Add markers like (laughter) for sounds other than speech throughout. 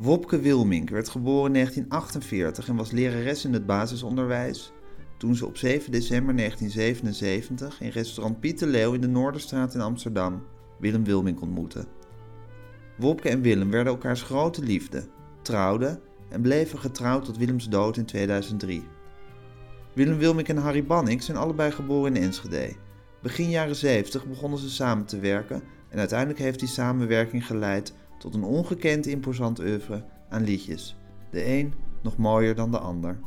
Wopke Wilmink werd geboren in 1948 en was lerares in het basisonderwijs toen ze op 7 december 1977 in restaurant Piet de Leeuw in de Noorderstraat in Amsterdam Willem Wilmink ontmoette. Wopke en Willem werden elkaars grote liefde, trouwden en bleven getrouwd tot Willems dood in 2003. Willem Wilmink en Harry Banning zijn allebei geboren in Enschede. Begin jaren 70 begonnen ze samen te werken en uiteindelijk heeft die samenwerking geleid tot een ongekend imposant oeuvre aan liedjes. De een nog mooier dan de ander.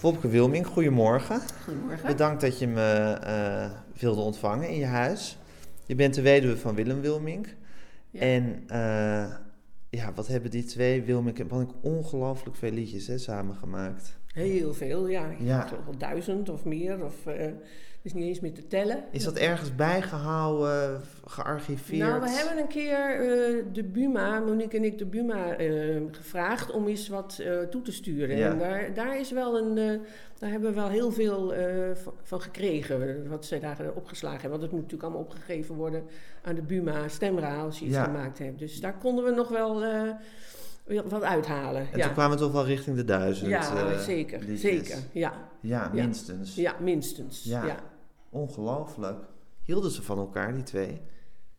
Wopke Wilming, goedemorgen. Goedemorgen. Bedankt dat je me eh, wilde ontvangen in je huis. Je bent de weduwe van Willem Wilming. Ja. En eh, ja, wat hebben die twee, Wilming en Banning, ongelooflijk veel liedjes hè, samengemaakt. Heel veel, ja. Ja. Toch wel duizend of meer. Of, eh, is niet eens meer te tellen. Is dat ergens bijgehouden, gearchiveerd? Nou, we hebben een keer eh, de Buma, Monique en ik, de Buma eh, gevraagd om eens wat eh, toe te sturen. Ja. En daar, daar is wel een, daar hebben we wel heel veel van- gekregen, wat zij daar opgeslagen hebben. Want het moet natuurlijk allemaal opgegeven worden aan de Buma Stemra als je iets Ja. gemaakt hebt. Dus daar konden we nog wel wat uithalen. En ja. toen kwamen we toch wel richting de duizend. ja, zeker, liedjes. zeker. Ja, Ja, Ja. minstens. ja minstens. Ja. ja. Ongelooflijk. Hielden ze van elkaar, die twee?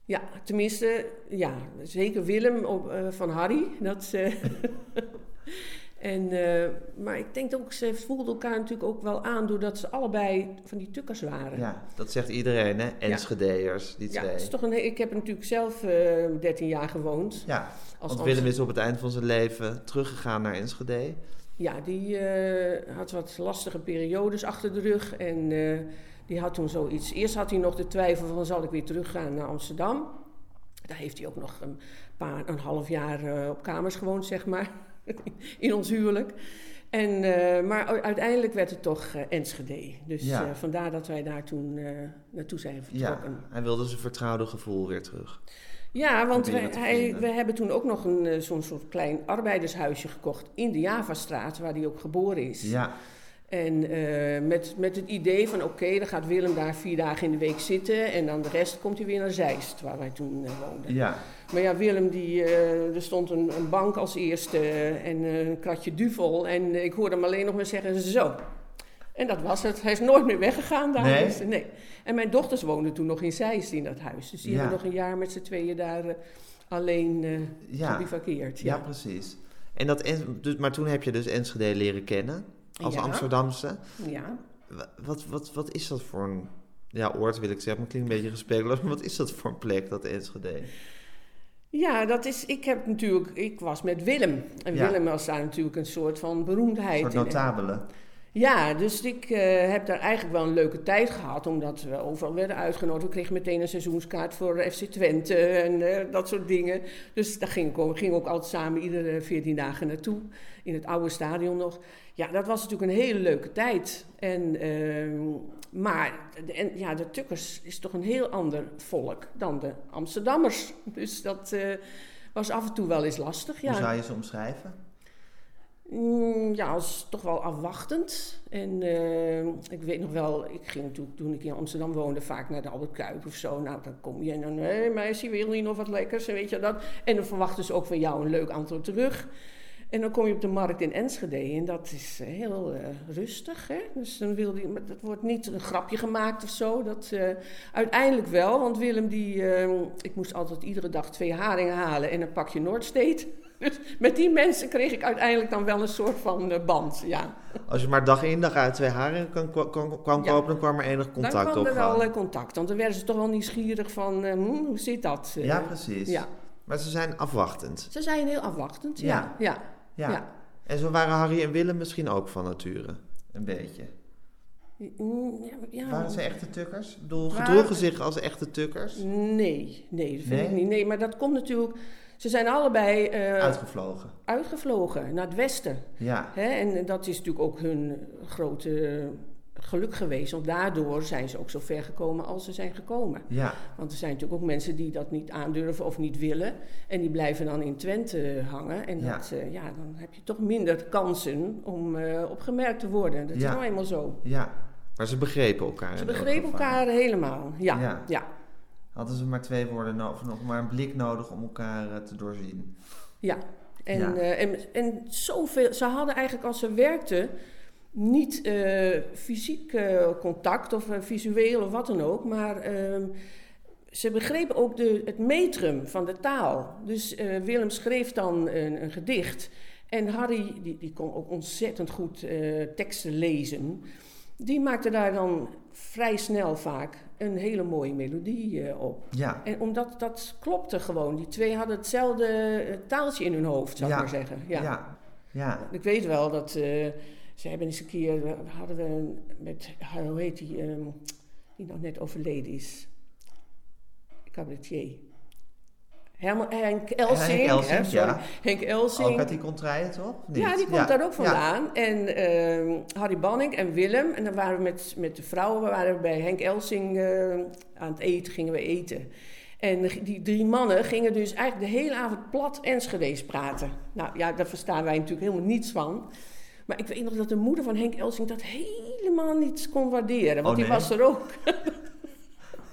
Ja, tenminste, ja, zeker Willem op, eh, van Harry. Dat, eh, (laughs) en, eh, maar ik denk ook, ze voelden elkaar natuurlijk ook wel aan doordat ze allebei van die tukkers waren. Ja, dat zegt iedereen, hè? Enschedeërs, die Ja, twee. het is toch een, ik heb natuurlijk zelf eh 13 jaar gewoond. Ja, Als want Willem is op het eind van zijn leven teruggegaan naar Enschede. Ja, die had wat lastige periodes achter de rug. En die had toen zoiets. Eerst had hij nog de twijfel van zal ik weer teruggaan naar Amsterdam. Daar heeft hij ook nog een, paar, een half jaar eh, op kamers gewoond, zeg maar. (laughs) In ons huwelijk. En, eh, maar uiteindelijk werd het toch eh, Enschede. Dus Ja. vandaar dat wij daar toen naartoe zijn Ja, vertrokken. hij wilde zijn vertrouwde gevoel weer terug. Ja, want wij, hij, we hebben toen ook nog een, zo'n soort klein arbeidershuisje gekocht in de Javastraat, waar hij ook geboren is. Ja, En eh, met, met het idee van oké, dan gaat Willem daar vier dagen in de week zitten en dan de rest komt hij weer naar Zeist, waar wij toen eh, woonden. ja. Maar ja, Willem, die, eh, er stond een, een bank als eerste en een kratje duvel en ik hoorde hem alleen nog maar zeggen zo. En dat was het. Hij is nooit meer weggegaan daar. Nee? Dus, nee. En mijn dochters woonden toen nog in Zeist in dat huis. Dus die Ja. hebben nog een jaar met z'n tweeën daar alleen Ja. gebivakkeerd. ja, precies. En dat, En- dus, maar toen heb je dus Enschede leren kennen, als Ja. Amsterdamse. ja. Wa- Wat, wat, wat is dat voor een... Ja, oord wil ik zeggen, maar het klinkt een beetje gespeeld. Maar wat is dat voor een plek, dat Enschede? Ja, dat is. Ik heb natuurlijk. Ik was met Willem. En Ja. Willem was daar natuurlijk een soort van Een beroemdheid. soort in. Ja, dus ik eh, heb daar eigenlijk wel een leuke tijd gehad, omdat we overal werden uitgenodigd. We kregen meteen een seizoenskaart voor FC Twente en eh, dat soort dingen. Dus daar ging ik ook, ging ook altijd samen iedere 14 dagen naartoe, in het oude stadion nog. Ja, dat was natuurlijk een hele leuke tijd. En, ehm, maar en, ja, de Tukkers is toch een heel ander volk dan de Amsterdammers. Dus dat eh, was af en toe wel eens lastig. Ja. Hoe zou je ze omschrijven? Mm, Ja, als toch wel afwachtend. En eh, ik weet nog wel, ik ging toen, toen ik in Amsterdam woonde vaak naar de Albert Kuip of zo. Nou, dan kom je en dan, hé meisje, wil je nog wat lekkers? En weet je dat? En dan verwachten ze ook van jou een leuk antwoord terug. En dan kom je op de markt in Enschede en dat is eh, heel eh, rustig. Hè? Dus dan wil die, maar dat wordt niet een grapje gemaakt of zo. Dat, uiteindelijk wel, want Willem, die, eh, ik moest altijd iedere dag twee haringen halen en een pakje Noordsteed. Dus met die mensen kreeg ik uiteindelijk dan wel een soort van eh, band. Ja. Als je maar dag in dag uit twee haringen kan, kan, kan- kwam Ja. kopen, dan kwam er enig contact dan op. kwam er wel eh, contact, want dan werden ze toch wel nieuwsgierig van eh, hm, hoe zit dat? Ja, precies. ja. Maar ze zijn afwachtend. Ze zijn heel afwachtend. Ja. Ja. Ja. Ja. En zo waren Harry en Willem misschien ook van nature. Een beetje. Mm, ja. Waren ze echte tukkers? Bedoel, gedroegen zich als echte tukkers? Nee, nee, dat vind Nee? ik niet. Nee, maar dat komt natuurlijk. Ze zijn allebei eh, Uitgevlogen. uitgevlogen naar het westen. Ja. Hè? En dat is natuurlijk ook hun grote geluk geweest. Want daardoor zijn ze ook zo ver gekomen als ze zijn gekomen. Ja. Want er zijn natuurlijk ook mensen die dat niet aandurven of niet willen. En die blijven dan in Twente hangen. En Ja. dat, eh, ja, dan heb je toch minder kansen om eh, opgemerkt te worden. Dat Ja. is nou eenmaal zo. Ja. Maar ze begrepen elkaar. Ze begrepen elkaar helemaal. Ja, Ja. ja. Hadden ze maar twee woorden nodig, of nog maar een blik nodig om elkaar eh, te doorzien. Ja, en, Ja. eh, en, en zoveel. Ze hadden eigenlijk als ze werkten niet eh, fysiek contact of visueel of wat dan ook, maar ehm, ze begrepen ook de, het metrum van de taal. Dus Willem schreef dan een, een gedicht en Harry, die, die kon ook ontzettend goed teksten lezen, die maakte daar dan vrij snel vaak een hele mooie melodie eh, op. Ja. En omdat dat klopte gewoon. Die twee hadden hetzelfde eh, taaltje in hun hoofd, zou ik Ja. maar zeggen. Ja. Ja. Ja. Ik weet wel dat eh, ze hebben eens een keer, we hadden we een- met, hoe heet die, ehm, die nog net overleden is. Cabaretier. Helmo- Henk Elsing. Henk Elsing, hè, sorry. ja. Henk Elsing. Ook uit die contraien, toch? Niet? Ja, die komt Ja. daar ook Ja. vandaan. En ehm, Harry Banning en Willem. En dan waren we met, met de vrouwen we waren bij Henk Elsing eh, aan het eten, gingen we eten. En die drie mannen gingen dus eigenlijk de hele avond plat Enschede's praten. Nou ja, daar verstaan wij natuurlijk helemaal niets van. Maar ik weet nog dat de moeder van Henk Elsing dat helemaal niet kon waarderen. Want Oh, die was er ook. (laughs)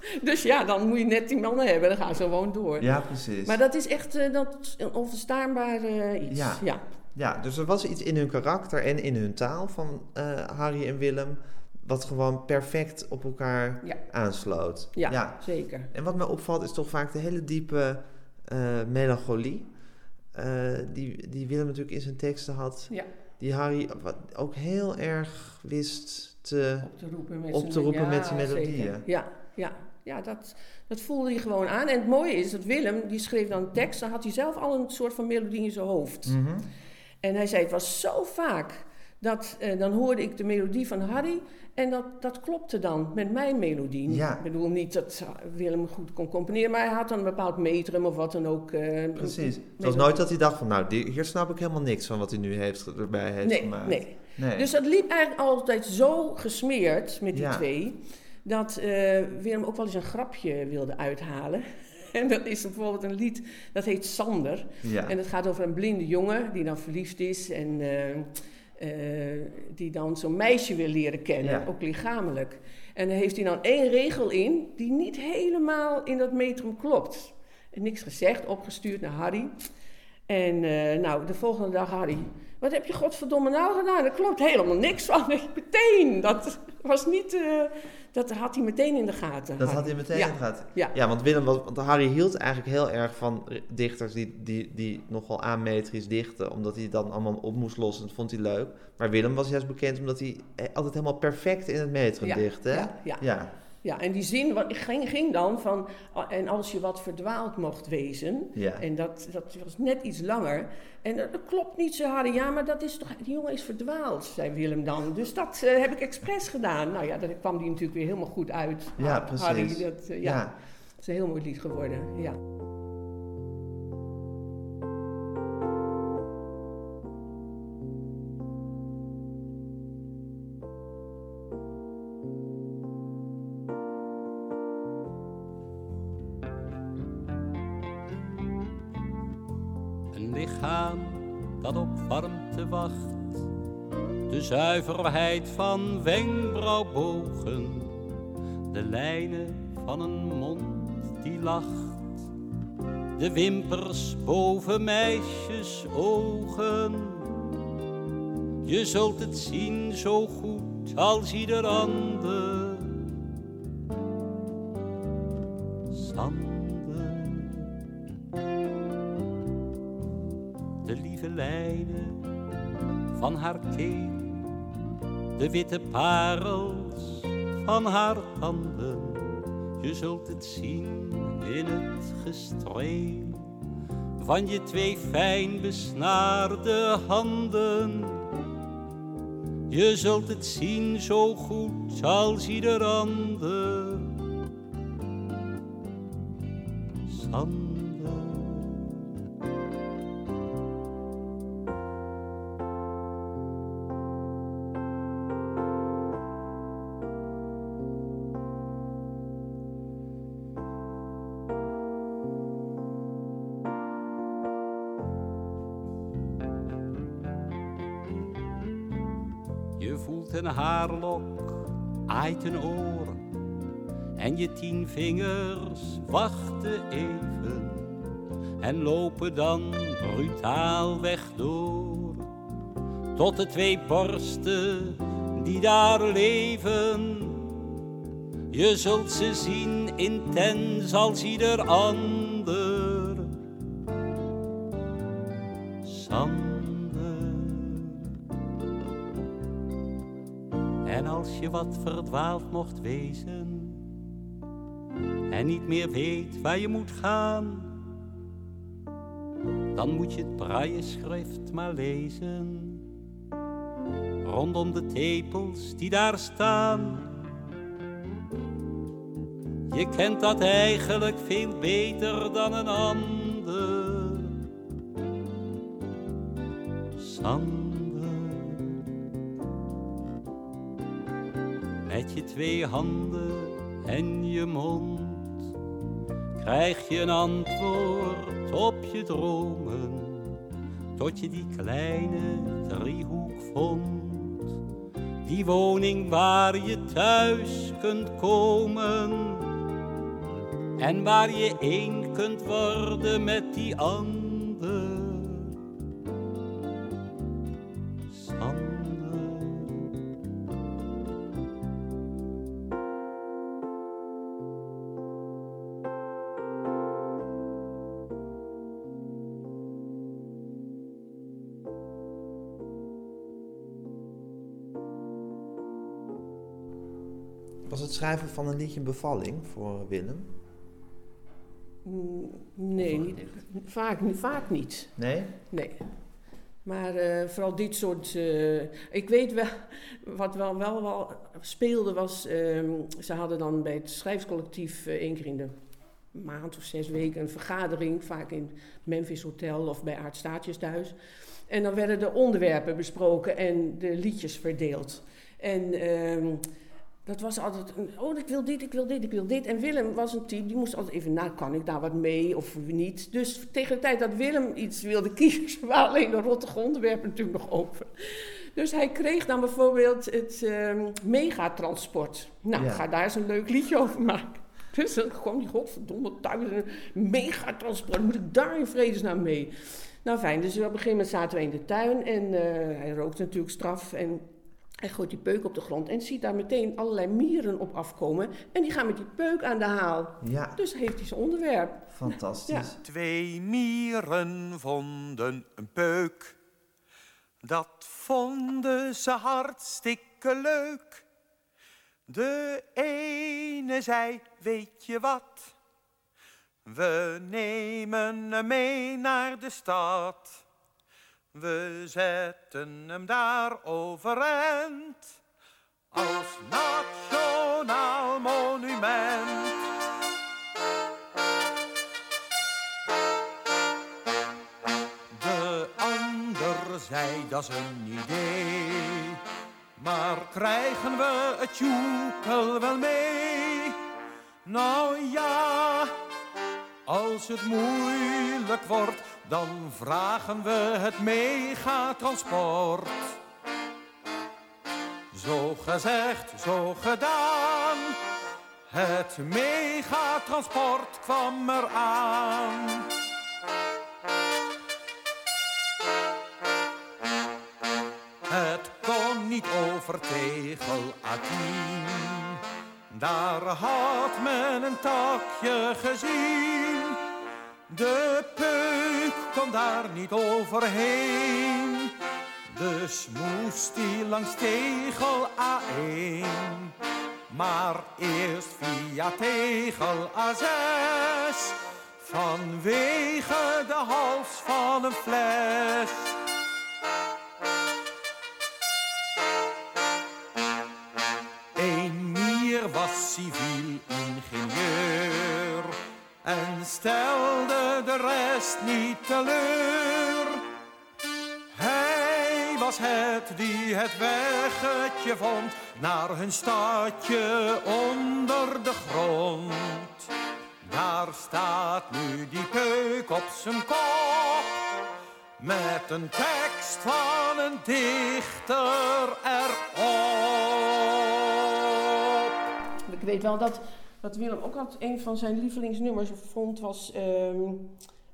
(laughs) dus ja, dan moet je net die mannen hebben. Dan gaan ze gewoon door. Ja, precies. Maar dat is echt eh, dat, een onverstaanbaar iets. Ja. ja. Ja, dus er was iets in hun karakter en in hun taal van eh, Harry en Willem... wat gewoon perfect op elkaar Ja. aansloot. Ja, zeker. En wat mij opvalt is toch vaak de hele diepe eh, melancholie... die, die Willem natuurlijk in zijn teksten had... Ja. die Harry ook heel erg wist te... Op te roepen met Op zijn, roepen ja, met zijn melodieën. Ja, ja, ja dat, dat voelde hij gewoon aan. En het mooie is dat Willem, die schreef dan tekst, dan had hij zelf al een soort van melodie in zijn hoofd. Mhm. En hij zei, het was zo vaak dat eh, dan hoorde ik de melodie van Harry en dat, dat klopte dan met mijn melodie. Ja. Ik bedoel niet dat Willem goed kon componeren, maar hij had dan een bepaald metrum of wat dan ook. eh, Precies. Het was nooit dat hij dacht van... nou, die- hier snap ik helemaal niks van wat hij nu heeft, erbij heeft Nee, gemaakt. nee. Nee. Dus dat liep eigenlijk altijd zo gesmeerd met die Ja. twee, dat eh, Willem ook wel eens een grapje wilde uithalen. (laughs) En dat is bijvoorbeeld een lied, dat heet Sander. ja. En het gaat over een blinde jongen die dan verliefd is en eh, eh, die dan zo'n meisje wil leren kennen, Ja. ook lichamelijk. En dan heeft hij dan één regel in die niet helemaal in dat metrum klopt. En niks gezegd, opgestuurd naar Harry. En nou, de volgende dag Harry, wat heb je godverdomme nou gedaan? Er klopt helemaal niks van. (laughs) Meteen, dat was niet, eh, dat had hij meteen in de gaten. Dat Harry. had hij meteen Ja. gehad. Ja. Ja, want Willem was, want Harry hield eigenlijk heel erg van dichters die, die, die nogal ametrisch dichten, omdat hij dan allemaal op moest lossen. Dat vond hij leuk. Maar Willem was juist bekend omdat hij eh, altijd helemaal perfect in het metrum Ja, dichtte. ja, ja. Ja. En die zin ging, ging dan van, ah, en als je wat verdwaald mocht wezen, Ja. en dat, dat was net iets langer. En dat, klopt niet, zei Harry. Ja, maar dat is toch, die jongen is verdwaald, zei Willem dan. Dus dat eh, heb ik expres gedaan. Nou ja, daar kwam die natuurlijk weer helemaal goed uit. Ja, precies. Harry, dat, eh, ja, Ja. dat is een heel mooi lied geworden, ja. Lichaam dat op warmte wacht. De zuiverheid van wenkbrauwbogen. De lijnen van een mond die lacht. De wimpers boven meisjes ogen. Je zult het zien zo goed als ieder ander. De witte parels van haar handen. Je zult het zien in het gestreel van je twee fijn besnaarde handen. Je zult het zien zo goed als ieder ander. Vingers wachten even en lopen dan brutaal weg door. Tot de twee borsten die daar leven, je zult ze zien intens als ieder ander. Sander. En als je wat verdwaald mocht wezen en niet meer weet waar je moet gaan, dan moet je het braille-schrift maar lezen. Rondom de tepels die daar staan. Je kent dat eigenlijk veel beter dan een ander. Sander. Met je twee handen en je mond krijg je een antwoord op je dromen, tot je die kleine driehoek vond. Die woning waar je thuis kunt komen en waar je één kunt worden met die ander. Het schrijven van een liedje een bevalling voor Willem? Mm, Nee, niet, vaak, vaak niet. Nee? Nee. Maar eh, vooral dit soort. eh, ik weet wel, wat wel, wel, wel speelde was. ehm, ze hadden dan bij het schrijfscollectief eh, één keer in de maand of zes weken een vergadering. Vaak in Memphis Hotel of bij Aart Staatjes thuis. En dan werden de onderwerpen besproken en de liedjes verdeeld. En ehm, dat was altijd, een, oh, ik wil dit, ik wil dit, ik wil dit. En Willem was een type, die moest altijd even, nou, kan ik daar wat mee of niet? Dus tegen de tijd dat Willem iets wilde kiezen, (laughs) waren alleen de rottige onderwerpen natuurlijk nog open. Dus hij kreeg dan bijvoorbeeld het ehm, megatransport. Nou, Ja. ga daar eens een leuk liedje over maken. Dus dan kwam die godverdomme thuis, megatransport, moet ik daar in vredesnaam mee? Nou fijn, dus op een gegeven moment zaten we in de tuin en eh, hij rookte natuurlijk straf en hij gooit die peuk op de grond en ziet daar meteen allerlei mieren op afkomen. En die gaan met die peuk aan de haal. Ja, Dus heeft hij zijn onderwerp. fantastisch. Ja. Twee mieren vonden een peuk. Dat vonden ze hartstikke leuk. De ene zei, weet je wat? We nemen hem mee naar de stad. We zetten hem daar overeind. Als nationaal monument. De ander zei dat is een idee. Maar krijgen we het joekel wel mee? Nou ja, als het moeilijk wordt, dan vragen we het megatransport. Zo gezegd, zo gedaan. Het megatransport kwam eraan. Het kon niet over tegel A10. Daar had men een takje gezien. De kon daar niet overheen. Dus moest hij langs tegel A1. Maar eerst via tegel A6. Vanwege de hals van een fles. Een mier was civiel ingenieur en stelde de rest niet teleur. Hij was het die het weggetje vond naar hun stadje onder de grond. Daar staat nu die peuk op zijn kop met een tekst van een dichter erop. Ik weet wel dat, dat Willem ook altijd een van zijn lievelingsnummers vond, was ehm,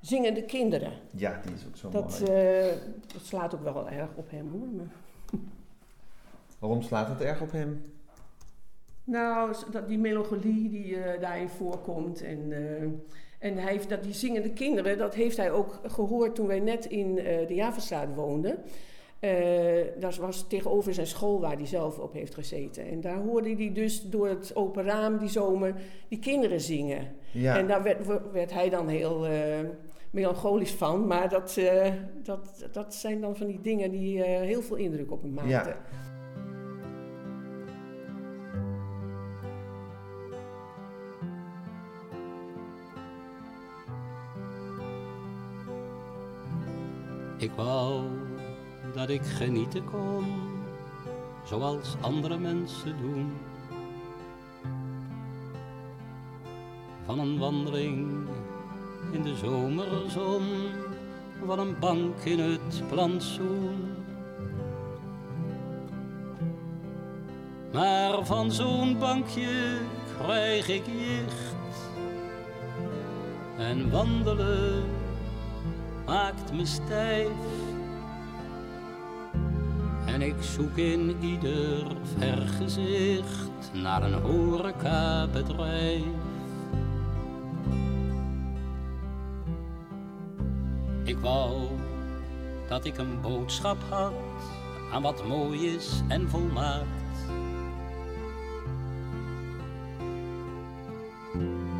Zingende Kinderen. Ja, die is ook zo Dat, mooi. eh, dat slaat ook wel erg op hem hoor. maar- (laughs) Waarom slaat het erg op hem? Nou, dat, die melancholie die eh, daarin voorkomt. En, eh, en hij heeft dat, die zingende kinderen, dat heeft hij ook gehoord toen wij net in de Javenstraat woonden. Eh, dat was tegenover zijn school waar hij zelf op heeft gezeten. En daar hoorde hij dus door het open raam die zomer die kinderen zingen. Ja. En daar werd, werd hij dan heel eh, melancholisch van. Maar dat, eh, dat, dat zijn dan van die dingen die eh, heel veel indruk op hem maakten. Ja. Ik wou dat ik genieten kon, zoals andere mensen doen. Van een wandeling in de zomerzon, van een bank in het plantsoen. Maar van zo'n bankje krijg ik jicht. En wandelen maakt me stijf. En ik zoek in ieder vergezicht naar een horecabedrijf. Ik wou dat ik een boodschap had aan wat mooi is en volmaakt.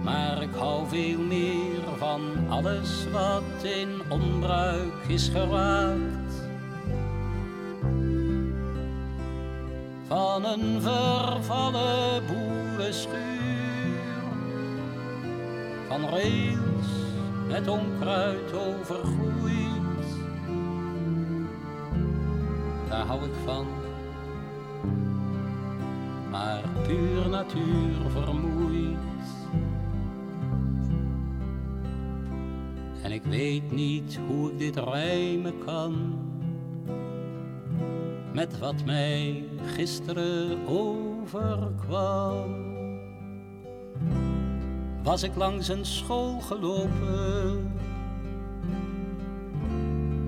Maar ik hou veel meer van alles wat in onbruik is geraakt. Van een vervallen boerenschuur, van rails met onkruid overgroeid. Daar hou ik van, maar puur natuur vermoeid. En ik weet niet hoe ik dit rijmen kan met wat mij gisteren overkwam. Was ik langs een school gelopen,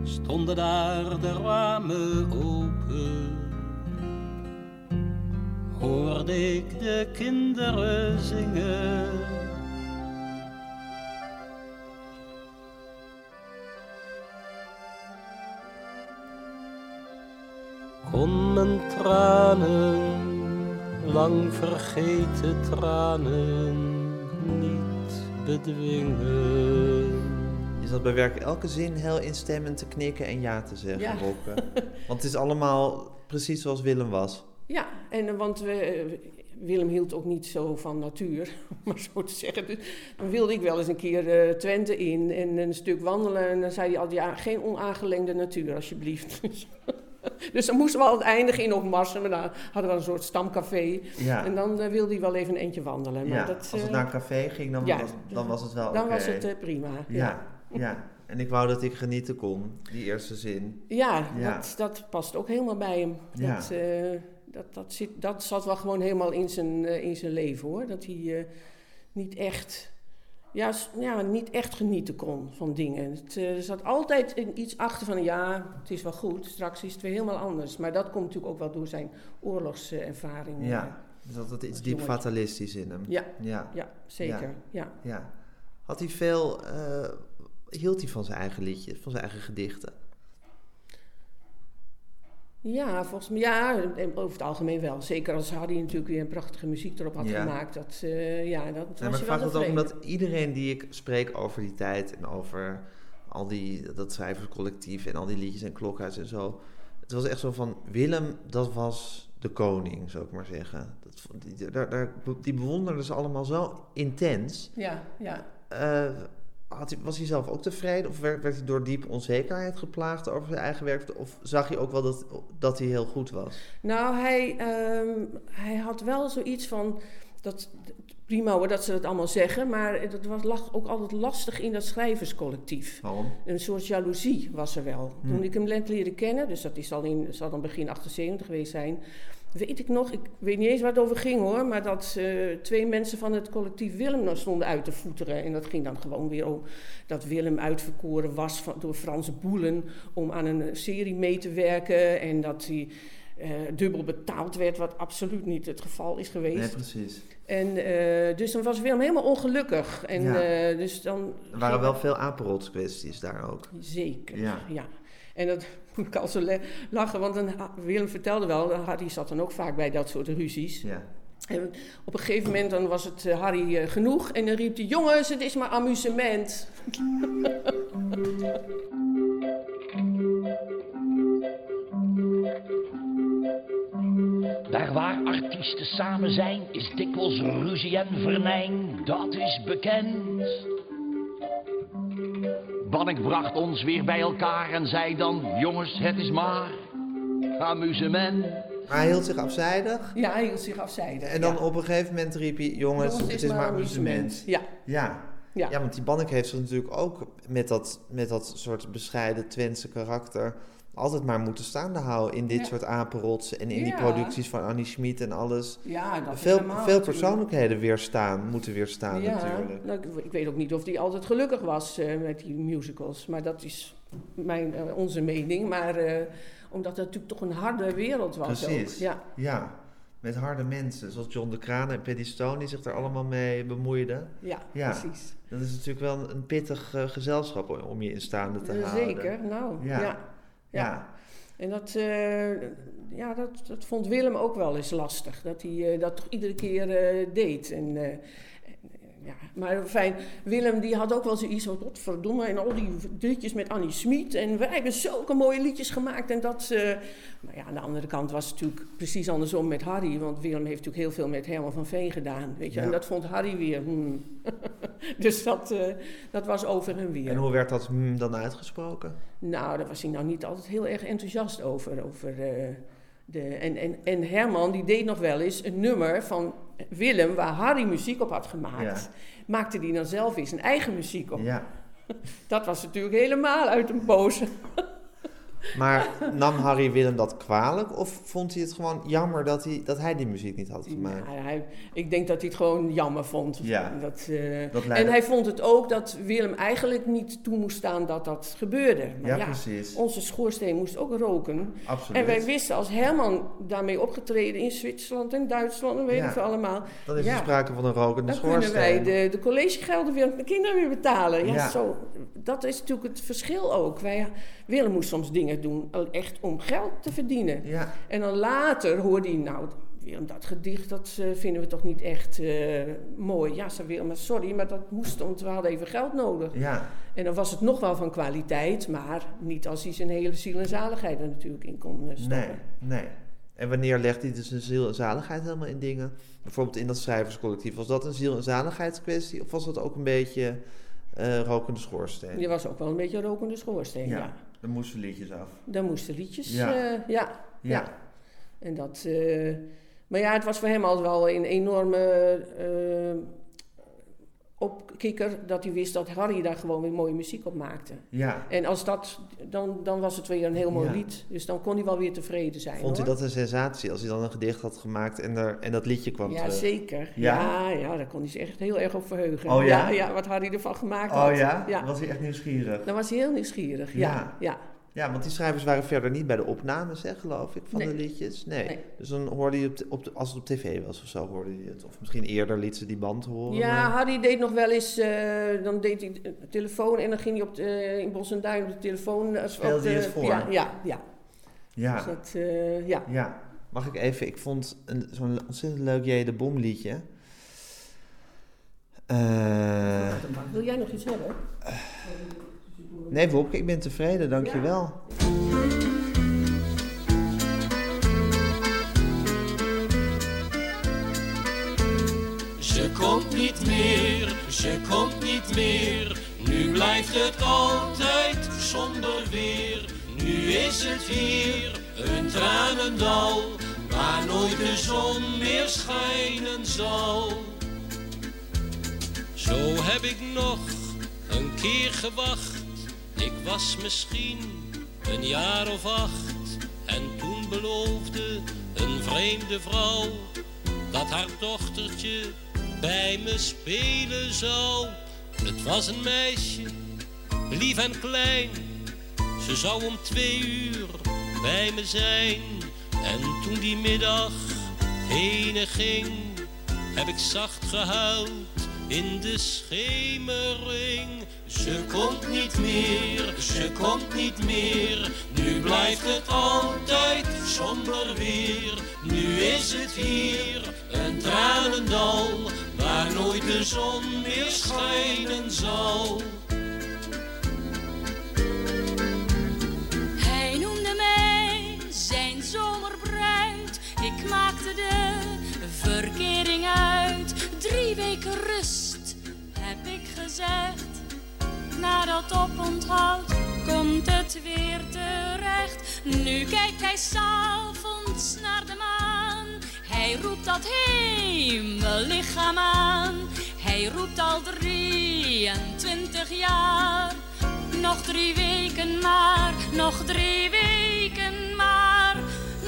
stonden daar de ramen open. Hoorde ik de kinderen zingen. Kon mijn tranen, lang vergeten tranen, niet bedwingen. Je zat bij werk elke zin heel instemmend te knikken en ja te zeggen, Ja. (laughs) Want het is allemaal precies zoals Willem was. Ja, en, eh, want we, Willem hield ook niet zo van natuur, (laughs) om maar zo te zeggen. Dus dan wilde ik wel eens een keer eh, Twente in en een stuk wandelen. En dan zei hij altijd, ja, geen onaangelengde natuur alsjeblieft. (laughs) (laughs) dus dan moesten we altijd eindigen in Opmarsen. Maar dan hadden we een soort stamcafé. Ja. En dan eh, wilde hij wel even een eentje wandelen. Maar ja. dat, Als het eh, naar een café ging, dan, was, dan was het wel dan was het eh, prima. ja. ja, En ik wou dat ik genieten kon, die eerste zin. Ja, Ja. Dat, dat past ook helemaal bij hem. Ja. Dat, dat, dat, zit, dat zat wel gewoon helemaal in zijn, in zijn leven hoor. Dat hij niet echt. Ja, ja, niet echt genieten kon van dingen. Het, eh, er zat altijd iets achter van, ja, het is wel goed, straks is het weer helemaal anders. Maar dat komt natuurlijk ook wel door zijn oorlogservaring. Ja, zat wat iets diep jongetje. fatalistisch in hem. ja, Ja, ja, zeker. Ja. ja. Had hij veel, eh, hield hij van zijn eigen liedjes, van zijn eigen gedichten? Ja, volgens mij, ja, over het algemeen wel. Zeker als Hardy natuurlijk weer een prachtige muziek erop had Ja. gemaakt. Dat, eh, ja, dat Ja, was maar je ik wel vraag dat ook omdat iedereen die ik spreek over die tijd en over al die, dat schrijverscollectief en al die liedjes en klokhuis en zo. Het was echt zo van, Willem, dat was de koning, zou ik maar zeggen. Dat, die, daar, daar, die bewonderden ze allemaal zo intens. Ja, ja. Eh, had hij, was hij zelf ook tevreden of werd, werd hij door diepe onzekerheid geplaagd over zijn eigen werk? Of zag je ook wel dat, dat hij heel goed was? Nou, hij, ehm, hij had wel zoiets van. Dat, prima hoor dat ze dat allemaal zeggen, maar het was, lag ook altijd lastig in dat schrijverscollectief. Waarom? Een soort jaloezie was er wel. Toen ik hem net leerde kennen, dus dat is al in, zal dan begin 78 geweest zijn, weet ik nog, ik weet niet eens waar het over ging hoor, maar dat twee mensen van het collectief Willem nog stonden uit te voeteren. En dat ging dan gewoon weer om dat Willem uitverkoren was door Frans Boelen om aan een serie mee te werken en dat hij eh, dubbel betaald werd, wat absoluut niet het geval is geweest. Nee, precies. En eh, dus dan was Willem helemaal ongelukkig. En Ja. eh, dus dan. Er waren wel veel apenrots kwesties daar ook. Zeker, Ja. ja. En dat (laughs) moet ik al zo lachen, want dan, Willem vertelde wel, Harry zat dan ook vaak bij dat soort ruzies. Ja. En op een gegeven moment dan was het Harry genoeg en dan riep hij, jongens, het is maar amusement. (laughs) Daar waar artiesten samen zijn, is dikwijls ruzie en vernijn, dat is bekend. Bannik bracht ons weer bij elkaar en zei dan, jongens, het is maar amusement. Maar hij hield zich afzijdig. Ja, hij hield zich afzijdig. En dan ja. op een gegeven moment riep hij, jongens, Jongens, het is maar amusement. Ja, Ja. Ja. Ja. want die Bannek heeft zich natuurlijk ook met dat, met dat soort bescheiden Twentse karakter altijd maar moeten staande houden in dit Ja. soort apenrotsen en in die producties van Annie Schmid en alles. ja dat Veel, helemaal veel persoonlijkheden weerstaan, moeten weerstaan natuurlijk. nou, ik, ik weet ook niet of hij altijd gelukkig was eh, met die musicals. Maar dat is mijn, eh, onze mening. Maar eh, omdat het natuurlijk toch een harde wereld was Precies. ook. Ja, Ja, met harde mensen zoals John de Kraan en Paddy Stone die zich daar allemaal mee bemoeiden. ja, precies. Dat is natuurlijk wel een, pittig gezelschap om- je in staande te houden. Zeker, nou Ja. Ja. En dat, eh, ja, dat, dat vond Willem ook wel eens lastig. Dat hij eh, dat toch iedere keer eh, deed. En, ja. Maar fijn, Willem die had ook wel zoiets van... Godverdomme, en al die liedjes met Annie Smit. En wij hebben zulke mooie liedjes gemaakt. En dat... eh, maar ja, aan de andere kant was het natuurlijk precies andersom met Harry. Want Willem heeft natuurlijk heel veel met Herman van Veen gedaan. Weet je? Ja. En dat vond Harry weer... hmm. (laughs) dus dat, eh, dat was over en weer. En hoe werd dat hmm, dan uitgesproken? Nou, daar was hij nou niet altijd heel erg enthousiast over. over eh, de, en, en, en Herman die deed nog wel eens een nummer van Willem, waar Harry muziek op had gemaakt. Ja. Maakte die dan zelf weer zijn eigen muziek op. Ja. (laughs) Dat was natuurlijk helemaal uit een boze. Maar (laughs) nam Harry Willem dat kwalijk of vond hij het gewoon jammer dat hij, dat hij die muziek niet had gemaakt? Nou, hij, ik denk dat hij het gewoon jammer vond. Ja. Dat, eh, Dat en hij vond het ook dat Willem eigenlijk niet toe moest staan dat dat gebeurde. Maar Ja, ja, precies. onze schoorsteen moest ook roken. Absoluut. En wij wisten als Herman daarmee opgetreden in Zwitserland en Duitsland en weet Ja. ik veel allemaal. Dan is ja. er sprake van een rokende Dan kunnen schoorsteen. wij de, de collegegelden weer aan de kinderen weer betalen. Ja, Ja. Zo, dat is natuurlijk het verschil ook. Wij, Willem moest soms dingen doen echt om geld te verdienen. Ja, En dan later hoorde hij, nou, Willem, dat gedicht, dat eh, vinden we toch niet echt eh, mooi. Ja, zei Willem, maar sorry, maar dat moest, want we hadden even geld nodig. ja, En dan was het nog wel van kwaliteit, maar niet als hij zijn hele ziel en zaligheid er natuurlijk in kon eh, stoppen. nee, nee. En wanneer legt hij dus een ziel en zaligheid helemaal in dingen? Bijvoorbeeld in dat schrijverscollectief. Was dat een ziel en zaligheidskwestie of was dat ook een beetje rokende schoorsteen? Je was ook wel een beetje rokende schoorsteen, ja. Dan moesten liedjes af. Daar moesten liedjes, Ja. ja. ja, ja. Ja. En dat, eh, maar ja, het was voor hem altijd wel een enorme eh, opkikker dat hij wist dat Harry daar gewoon weer mooie muziek op maakte. Ja. En als dat, dan, dan was het weer een heel mooi Ja. lied. Dus dan kon hij wel weer tevreden zijn. Vond hij dat een sensatie als hij dan een gedicht had gemaakt en, er, en dat liedje kwam Ja, terug? zeker. Ja? Ja? ja, daar kon hij zich echt heel erg op verheugen. Oh ja? ja? wat Harry ervan gemaakt had. Oh ja? ja. Was hij echt nieuwsgierig? Dan was hij heel nieuwsgierig. Ja. Ja, ja. Want die schrijvers waren verder niet bij de opnames, hè, geloof ik, van Nee. de liedjes. Nee. Nee. Dus dan hoorde je op, de- op de- als het op tv was of zo, hoorde je het. Of misschien eerder liet ze die band horen. Ja, maar- Harry deed nog wel eens, eh, dan deed hij de telefoon en dan ging hij op de, in Bos en Duin op de telefoon. eh, Speelde op de- hij het voor? Ja, ja, ja. ja. Dus dat, eh, ja. Ja, mag ik even? Ik vond een- zo'n ontzettend leuk J. de Bom liedje. Wil jij nog iets hebben? Nee, Wopke, ik ben tevreden, dankjewel. Ze komt niet meer, ze komt niet meer. Nu blijft het altijd zonder weer. Nu is het hier een tranendal, waar nooit de zon meer schijnen zal. Zo heb ik nog een keer gewacht. Ik was misschien een jaar of acht. En toen beloofde een vreemde vrouw dat haar dochtertje bij me spelen zou. Het was een meisje, lief en klein. Ze zou om twee uur bij me zijn. En toen die middag heen ging, heb ik zacht gehuild in de schemering. Ze komt niet meer, ze komt niet meer. Nu blijft het altijd somber weer. Nu is het hier een tranendal waar nooit de zon meer schijnen zal. Hij noemde mij zijn zomerbruid. Ik maakte de verkering uit. Drie weken rust, heb ik gezegd. Na dat oponthoud komt het weer terecht. Nu kijkt hij s'avonds naar de maan. Hij roept dat hemellichaam aan. Hij roept al 23 jaar. Nog drie weken maar, nog drie weken maar,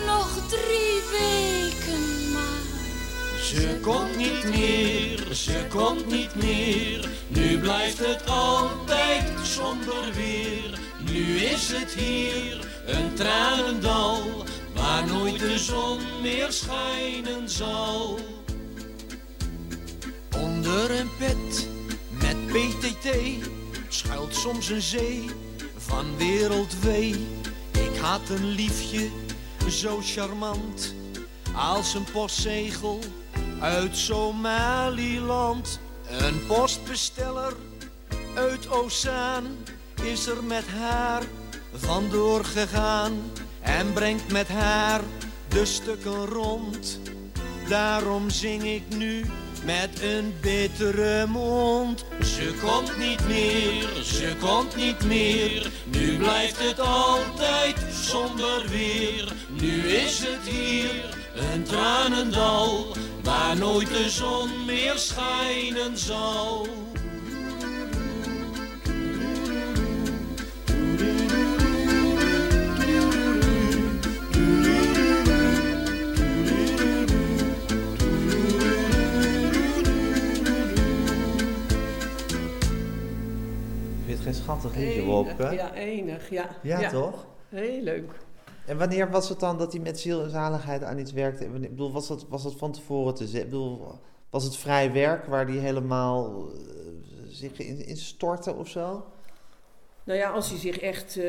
nog drie weken maar. Ze komt niet meer, ze komt niet meer. Nu blijft het altijd weer. Nu is het hier een tranendal waar nooit de zon meer schijnen zal. Onder een pet met PTT schuilt soms een zee van wereldwee. Ik had een liefje zo charmant als een postzegel uit Somaliland. Een postbesteller uit Ozaan is er met haar vandoor gegaan en brengt met haar de stukken rond. Daarom zing ik nu met een bittere mond. Ze komt niet meer, ze komt niet meer. Nu blijft het altijd somber weer. Nu is het hier een tranendal waar nooit de zon meer schijnen zal. Schattig liedje? Ja, enig, ja. Ja, toch? Heel leuk. En wanneer was het dan dat hij met ziel en zaligheid aan iets werkte? Ik bedoel, was dat, was dat van tevoren te zeggen? Ik bedoel, was het vrij werk waar hij helemaal eh, zich in, in stortte of zo? Nou ja, als hij zich echt eh,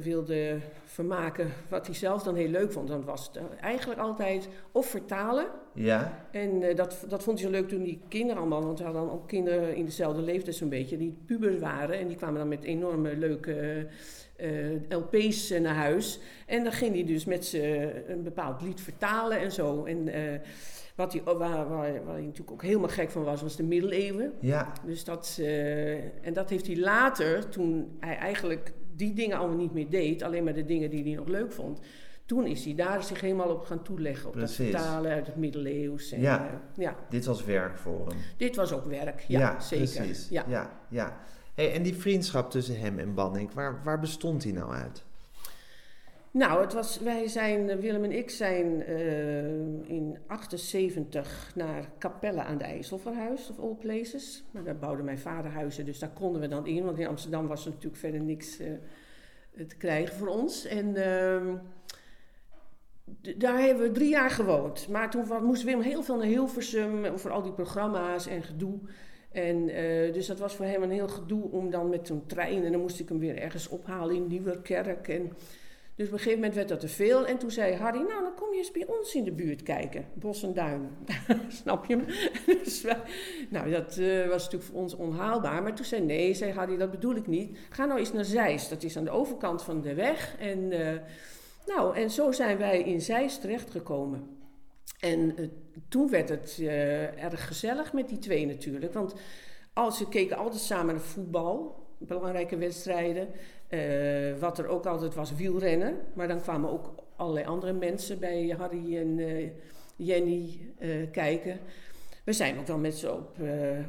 wilde vermaken wat hij zelf dan heel leuk vond, dan was het eh, eigenlijk altijd of vertalen. Ja, En eh, dat, dat vond hij zo leuk toen die kinderen allemaal, want we hadden dan ook kinderen in dezelfde leeftijd zo'n beetje, die pubers waren. En die kwamen dan met enorme leuke LP's naar huis. En dan ging hij dus met ze een bepaald lied vertalen en zo. En wat hij, waar, waar, waar hij natuurlijk ook helemaal gek van was, was de middeleeuwen. ja, Dus dat, eh, en dat heeft hij later, toen hij eigenlijk die dingen allemaal niet meer deed, alleen maar de dingen die hij nog leuk vond. Toen is hij daar zich helemaal op gaan toeleggen. Op Precies. dat vertalen uit het middeleeuws. En, Ja. eh, ja. dit was werk voor hem. Dit was ook werk, ja, zeker. precies. Ja. ja, ja. Hey, en die vriendschap tussen hem en Banning, waar, waar bestond die nou uit? Nou, het was, wij zijn, eh, Willem en ik zijn eh, in 78 naar Capelle aan de IJssel verhuisd, of all places. Maar daar bouwde mijn vader huizen, dus daar konden we dan in. Want in Amsterdam was er natuurlijk verder niks eh, te krijgen voor ons. En ehm, daar hebben we drie jaar gewoond. Maar toen moesten Willem heel veel naar Hilversum, voor al die programma's en gedoe. En dus dat was voor hem een heel gedoe om dan met zo'n trein... en dan moest ik hem weer ergens ophalen in Nieuwerkerk en... Dus op een gegeven moment werd dat te veel. En toen zei Harry, nou dan kom je eens bij ons in de buurt kijken. Bos en Duin. (laughs) Snap je dus nou, dat eh, was natuurlijk voor ons onhaalbaar. Maar toen zei nee, zei Harry, dat bedoel ik niet. Ga nou eens naar Zeist. Dat is aan de overkant van de weg. En, eh, nou, en zo zijn wij in Zeist terechtgekomen. En eh, toen werd het erg gezellig met die twee natuurlijk. Want als ze keken altijd samen naar voetbal, belangrijke wedstrijden. Eh, wat er ook altijd was, wielrennen. Maar dan kwamen ook allerlei andere mensen bij Harry en eh, Jenny eh, kijken. We zijn ook wel met ze op,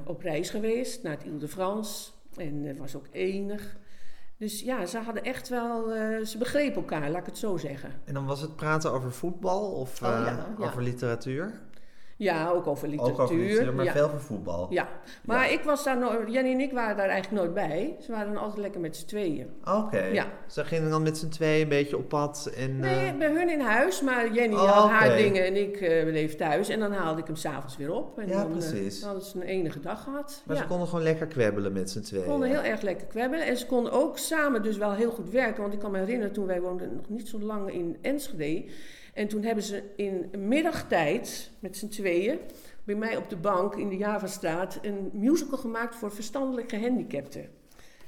op reis geweest naar het Ile de France. En het was ook enig. Dus ja, ze hadden echt wel... ze begrepen elkaar, laat ik het zo zeggen. En dan was het praten over voetbal of Oh, ja, ja. over literatuur? Ja, ook over literatuur. Ook over literatuur, maar ja. veel over voetbal. Ja, maar ik was daar nooit... Jenny en ik waren daar eigenlijk nooit bij. Ze waren dan altijd lekker met z'n tweeën. Oké. Ja. Ze gingen dan met z'n tweeën een beetje op pad. En, Nee, eh, bij hun in huis, maar Jenny Oh, had haar dingen en ik eh, bleef thuis. En dan haalde ik hem s'avonds weer op. En Ja, dan, eh, precies. hadden ze een enige dag gehad. maar ze konden gewoon lekker kwebbelen met z'n tweeën. Ze konden heel erg lekker kwebbelen. En ze konden ook samen dus wel heel goed werken. Want ik kan me herinneren, toen wij woonden nog niet zo lang in Enschede. En toen hebben ze in middagtijd met z'n tweeën... bij mij op de bank in de Javastraat... een musical gemaakt voor verstandelijk gehandicapten.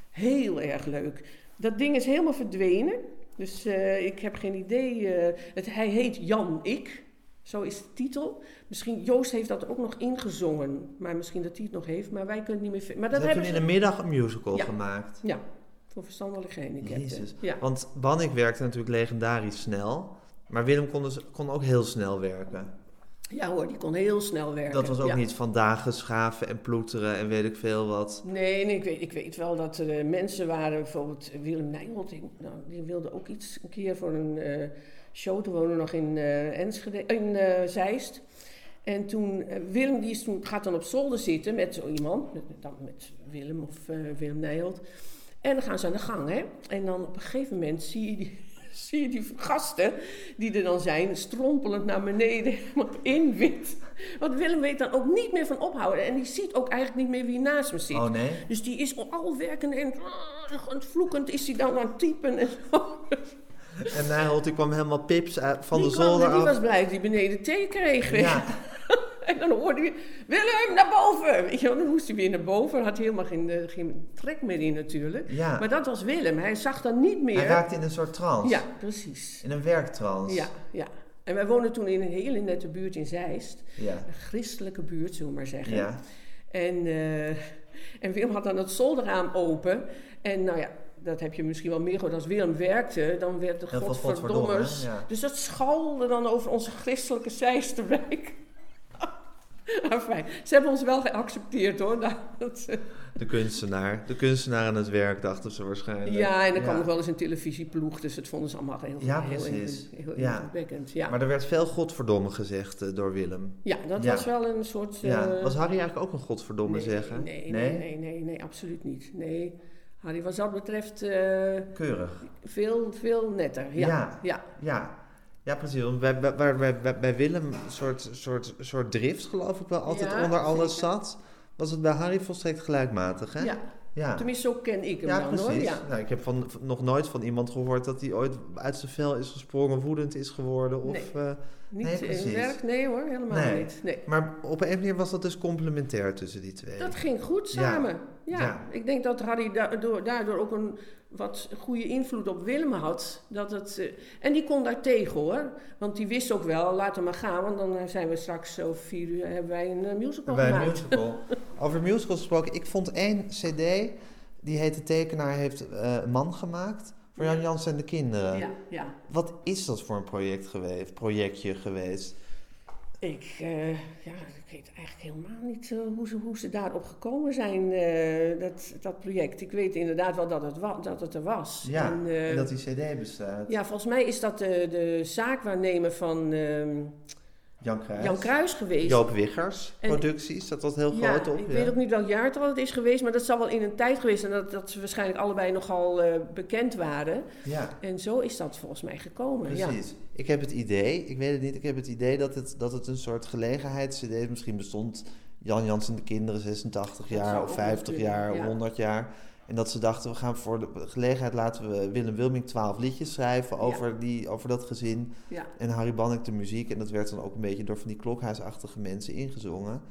Heel erg leuk. Dat ding is helemaal verdwenen. Dus eh, ik heb geen idee. eh, het, hij heet Jan Ik. Zo is de titel. Misschien Joost heeft dat ook nog ingezongen. Maar misschien dat hij het nog heeft. Maar wij kunnen het niet meer vinden. Maar dat hebben hebben toen ze... in de middag een musical Ja. gemaakt. Ja, voor verstandelijk gehandicapten. Jezus. Ja. Want Bannik werkte natuurlijk legendarisch snel. Maar Willem kon, dus, kon ook heel snel werken. ja hoor, die kon heel snel werken. Dat was ook Ja. niet van dagen schaven en ploeteren en weet ik veel wat. Nee, nee ik, weet, ik weet wel dat er eh, mensen waren, bijvoorbeeld Willem Nijholt, die, nou, die wilde ook iets een keer voor een eh, show. Toen woonde nog in, eh Enschede, in Zeist. En toen, Willem die is toen, gaat dan op zolder zitten met zo iemand, met, dan met Willem of Willem Nijholt. En dan gaan ze aan de gang, hè. En dan op een gegeven moment zie je die, zie je die gasten die er dan zijn, strompelend naar beneden, helemaal in wit. Want Willem weet dan ook niet meer van ophouden. En die ziet ook eigenlijk niet meer wie naast me zit. Oh nee? Dus die is al werkend en en vloekend is hij dan aan het typen en zo. En Nijholt die kwam helemaal pips uit, van die de kwam- zolder Die af. was blij dat hij beneden thee kreeg. Ja, (laughs) (laughs) En dan hoorde hij, Willem, naar boven! Weet je, dan moest hij weer naar boven. Had hij helemaal geen, eh, geen trek meer in natuurlijk. ja. Maar dat was Willem. Hij zag dan niet meer. Hij raakte in een soort trance. Ja, precies. In een werktrance. Ja, ja. En wij woonden toen in een hele nette buurt in Zeist. Ja. Een christelijke buurt, zullen we maar zeggen. Ja. En, eh, en Willem had dan het zolderraam open. En nou ja, dat heb je misschien wel meer gehoord. Als Willem werkte, dan werd de godverdommers... godverdomme, ja. Dus dat schalde dan over onze christelijke Zeisterwijk. (laughs) Enfin, ze hebben ons wel geaccepteerd hoor. Nou, eh, De kunstenaar. De kunstenaar aan het werk, dachten ze waarschijnlijk. ja, en er kwam nog wel eens een televisieploeg. Dus dat vonden ze allemaal heel, Ja, heel, precies. heel, heel Ja. Maar er werd veel godverdomme gezegd eh, door Willem. ja dat Ja. was wel een soort... ja. eh, Was Harry eigenlijk ook een godverdomme nee, zeggen? Nee, nee, nee, nee, nee, absoluut niet. Nee, Harry was wat dat betreft eh, Keurig. veel, veel netter. Ja, Ja. ja. Ja. Precies. Bij, bij, bij, bij, Willem een soort, soort, soort drift, geloof ik wel, altijd Ja, onder alles zeker. zat. Was het bij Harry volstrekt gelijkmatig, hè? ja. Ja. Tenminste, zo ken ik hem Ja, dan precies. hoor. Ja. Nou, ik heb van, nog nooit van iemand gehoord dat hij ooit uit zijn vel is gesprongen, woedend is geworden. Of, Nee. eh, Niet Nee, in werk, nee hoor, helemaal Nee. niet. Nee. maar op een of andere manier was dat dus complementair tussen die twee. Dat ging goed samen. Ja. Ja. Ik denk dat Harry daardoor ook een wat goede invloed op Willem had. Dat het, eh, en die kon daar tegen hoor. Want die wist ook wel, laat hem maar gaan. Want dan eh, zijn we straks over vier uur hebben wij een eh, musical Bij een gemaakt. musical. (laughs) Over musicals gesproken, ik vond één cd, die heet De Tekenaar heeft een man gemaakt, voor Jan Jans en de kinderen. Ja, ja. Wat is dat voor een project geweest, projectje geweest? Ik, eh, ja, ik weet eigenlijk helemaal niet eh, hoe, ze, hoe ze daarop gekomen zijn, eh, dat, dat project. Ik weet inderdaad wel dat het, wa- dat het er was. Ja, En, en dat die cd bestaat. ja, volgens mij is dat de, de zaakwaarnemer van ehm, Jan Kruis geweest. Joop Wiggers, En- producties, dat was heel ja, groot op. ik ja. weet ook niet welk jaartal het is geweest, maar dat zal wel in een tijd geweest zijn dat, dat ze waarschijnlijk allebei nogal eh, bekend waren. Ja, En zo is dat volgens mij gekomen. Ja. precies. Ik heb het idee, ik weet het niet, ik heb het idee dat het, dat het een soort gelegenheids-cd is. Misschien bestond Jan Jans en de kinderen 86 jaar, of ook 50 natuurlijk, jaar, of ja. 100 jaar. En dat ze dachten, we gaan voor de gelegenheid laten we Willem Wilming 12 liedjes schrijven Ja. over, die, over dat gezin. Ja. En Harry Bannek de muziek. En dat werd dan ook een beetje door van die klokhuisachtige mensen ingezongen.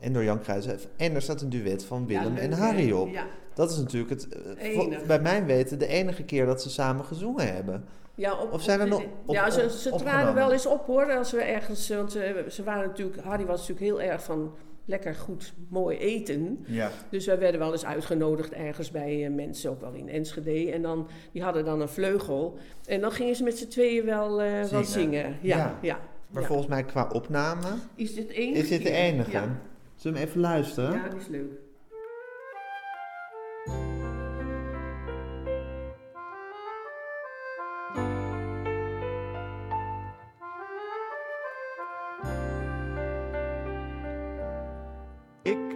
En door Jan Kruijs. En er staat een duet van Willem Ja, en Harry op. Dat is natuurlijk het, eh, Enig. bij mijn weten de enige keer dat ze samen gezongen hebben. Ja, op, Of zijn er nog op- ja, ze, ze traden wel eens op hoor. Als we ergens, want ze, ze waren natuurlijk, Harry was natuurlijk heel erg van lekker goed, mooi eten. Ja. Dus wij werden wel eens uitgenodigd ergens bij eh, mensen, ook wel in Enschede. En dan, die hadden dan een vleugel. En dan gingen ze met z'n tweeën wel, wel Zingen. zingen. Ja, Ja. ja. Maar ja. volgens mij qua opname Is dit de enige is dit de enige. Ja. Zullen we hem even luisteren? Ja, die is leuk.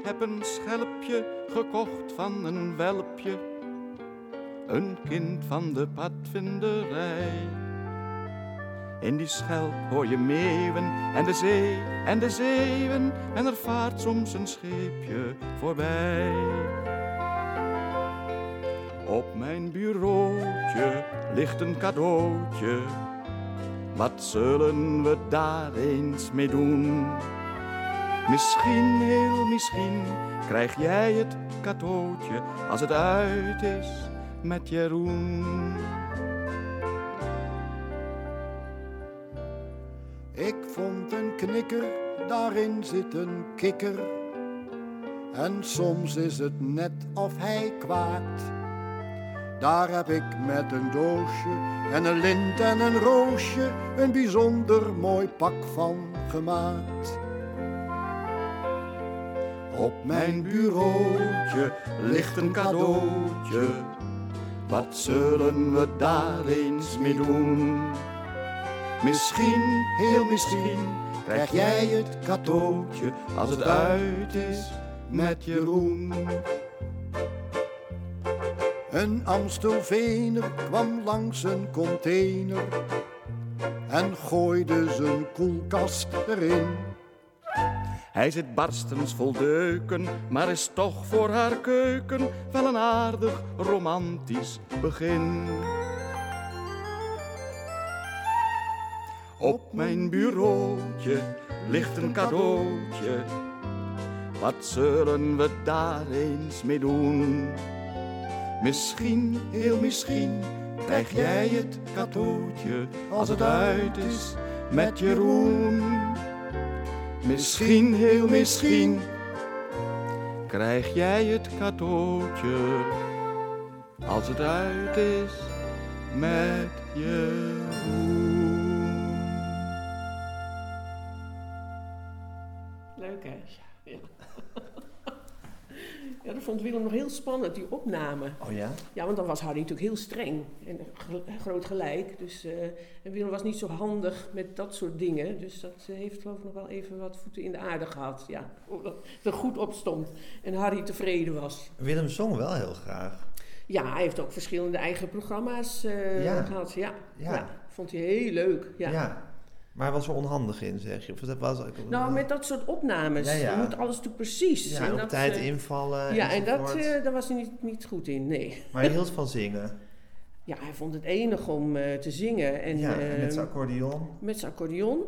Heb een schelpje gekocht van een welpje, een kind van de padvinderij. In die schelp hoor je meeuwen en de zee en de zeeuwen en er vaart soms een scheepje voorbij. Op mijn bureautje ligt een cadeautje, wat zullen we daar eens mee doen? Misschien, heel misschien, krijg jij het cadeautje als het uit is met Jeroen. Ik vond een knikker, daarin zit een kikker. En soms is het net of hij kwaakt. Daar heb ik met een doosje en een lint en een roosje een bijzonder mooi pak van gemaakt. Op mijn bureautje ligt een cadeautje. Wat zullen we daar eens mee doen? Misschien, heel misschien, krijg jij het cadeautje Als het uit is met Jeroen. Een Amstelveener kwam langs een container en gooide zijn koelkast erin. Hij zit barstens vol deuken, maar is toch voor haar keuken wel een aardig romantisch begin. Op mijn bureautje ligt een cadeautje. Wat zullen we daar eens mee doen? Misschien, heel misschien, krijg jij het cadeautje als het uit is met Jeroen. Misschien, heel misschien, krijg jij het cadeautje als het uit is met. Leuk vond Willem nog heel spannend, die opname. Oh ja? Ja, want dan was Harry natuurlijk heel streng en groot gelijk. Dus, eh, en Willem was niet zo handig met dat soort dingen. Dus dat eh, heeft geloof ik nog wel even wat voeten in de aarde gehad. Ja, het er goed op stond en Harry tevreden was. Willem zong wel heel graag. Ja, hij heeft ook verschillende eigen programma's eh, Ja. gehad. Ja. Ja. Ja. vond hij heel leuk. Ja. Maar hij was er onhandig in, zeg je? Of dat was, Nou, met dat soort opnames. Ja, ja. Je moet alles natuurlijk precies. ja, en op dat, tijd eh, invallen Ja, en dat, eh, daar was hij niet, niet goed in, nee. Maar hij hield van zingen. Ja, hij vond het enig om eh, te zingen. En, ja, en met zijn eh, accordeon. met zijn accordeon.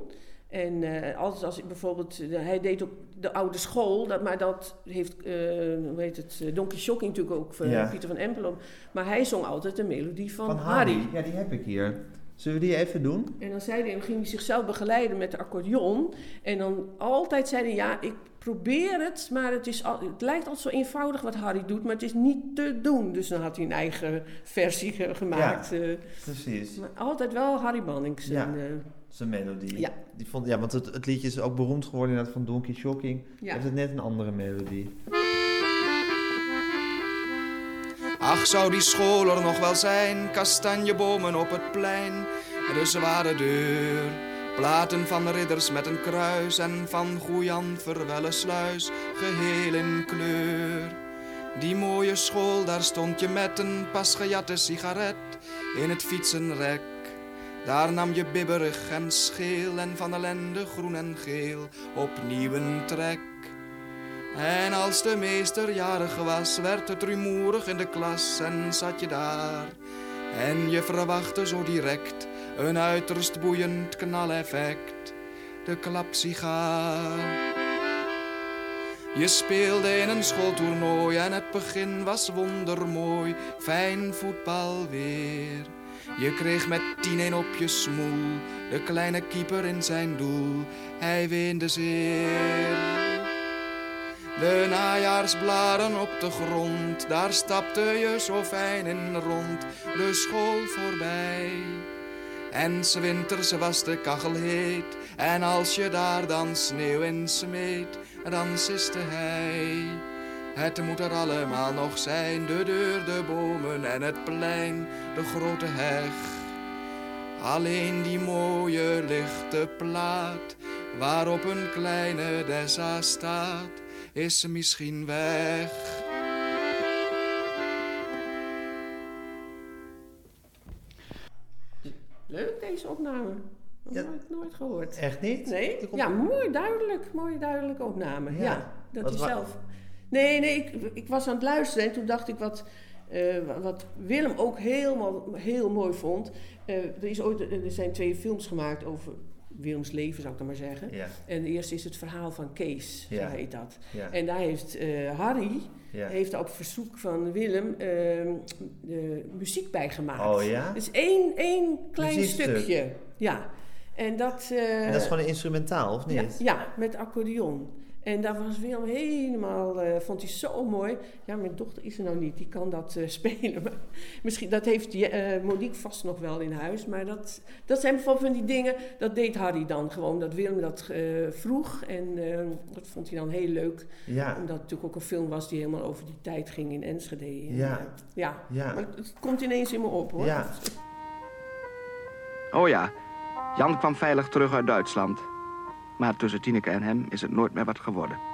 En altijd als ik bijvoorbeeld, hij deed op de oude school, dat, maar dat heeft, hoe heet het, Donkey Shocking natuurlijk ook, Ja. Pieter van Empelom. Maar hij zong altijd de melodie van, Van Harry. Harry. Ja, die heb ik hier. Zullen we die even doen? En dan zei hij, ging hij zichzelf begeleiden met de accordeon. En dan altijd zei hij, ja, ik probeer het, maar het, is al, het lijkt altijd zo eenvoudig wat Harry doet, maar het is niet te doen. Dus dan had hij een eigen versie gemaakt. eh. Precies. maar altijd wel Harry Bannings. Ja. En, eh, Zijn melodie. Ja. Die vond, ja, want het, het liedje is ook beroemd geworden inderdaad van Donkey Shocking. Ja. Heeft het net een andere melodie. Ach, zou die school er nog wel zijn, kastanjebomen op het plein, de zware deur. Platen van ridders met een kruis en van Goejan verwelle sluis, geheel in kleur. Die mooie school, daar stond je met een pas gejatte sigaret in het fietsenrek. Daar nam je bibberig en scheel en van ellende groen en geel opnieuw een trek. En als de meester jarig was, werd het rumoerig in de klas en zat je daar. En je verwachtte zo direct een uiterst boeiend knaleffect, de klapsigaar. Je speelde in een schooltoernooi en het begin was wondermooi, fijn voetbal weer. Je kreeg met 10-1 op je smoel, de kleine keeper in zijn doel, hij weende zeer. De najaarsblaren op de grond, daar stapte je zo fijn in rond, de school voorbij. En winters was de kachel heet. En als je daar dan sneeuw in smeet, dan siste hij. Het moet er allemaal nog zijn, de deur, de bomen en het plein, de grote heg. Alleen die mooie lichte plaat, waarop een kleine Dessa staat, is misschien weg. Leuk deze opname. Dat Ja. heb ik nooit gehoord. Echt niet? Nee? Komt- Ja, mooi duidelijk. Mooi duidelijke opname. Ja. Ja, dat Wat is zelf. Nee, nee, ik, ik was aan het luisteren en toen dacht ik wat, eh, wat Willem ook helemaal heel mooi vond. Eh, er, is ooit, er zijn twee films gemaakt over Willems leven, zou ik dan maar zeggen. Ja, En de eerste is het verhaal van Kees, Ja. zo heet dat. ja, En daar heeft eh, Harry, heeft op verzoek van Willem ehm, de muziek bij gemaakt. Oh ja? Dus één, één klein Muziekstuk. stukje. Ja. En dat... eh, En dat is gewoon een instrumentaal, of niet? ja, met accordeon. En daar was Willem helemaal, eh, vond hij zo mooi. Ja, mijn dochter is er nou niet, die kan dat eh, (laughs) spelen. Maar misschien, dat heeft die, eh, Monique vast nog wel in huis. Maar dat, dat zijn bijvoorbeeld van die dingen, dat deed Harry dan gewoon. Dat Willem dat eh, vroeg en eh, dat vond hij dan heel leuk. Ja, Omdat het natuurlijk ook een film was die helemaal over die tijd ging in Enschede. En, Ja. ja. ja. Maar het, het komt ineens in me op hoor. Ja. (laughs) Oh ja, Jan kwam veilig terug uit Duitsland. Maar tussen Tineke en hem is het nooit meer wat geworden.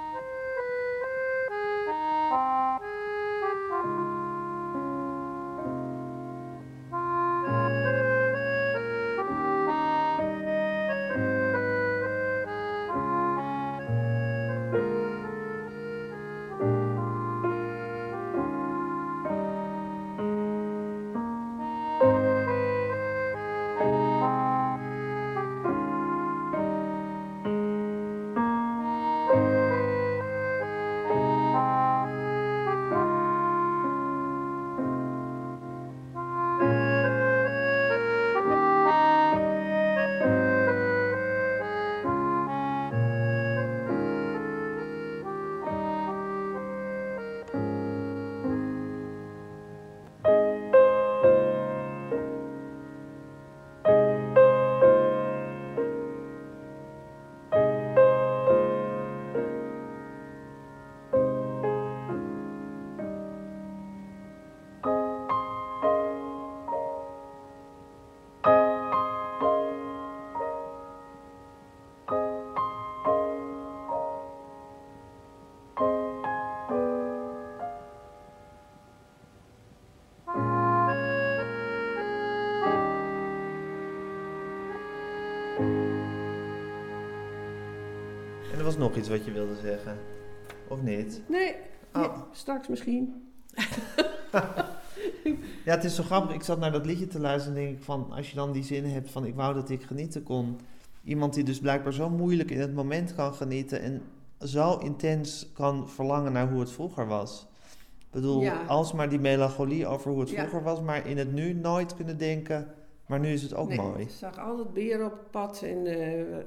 Iets wat je wilde zeggen. Of niet? Nee, Oh. straks misschien. (laughs) Ja, het is zo grappig. Ik zat naar dat liedje te luisteren en denk ik van... Als je dan die zin hebt van ik wou dat ik genieten kon. Iemand die dus blijkbaar zo moeilijk in het moment kan genieten... en zo intens kan verlangen naar hoe het vroeger was. Ik bedoel, Ja. alsmaar die melancholie over hoe het Ja. vroeger was... maar in het nu nooit kunnen denken... maar nu is het ook nee, mooi. Ik zag altijd beren op het pad en eh,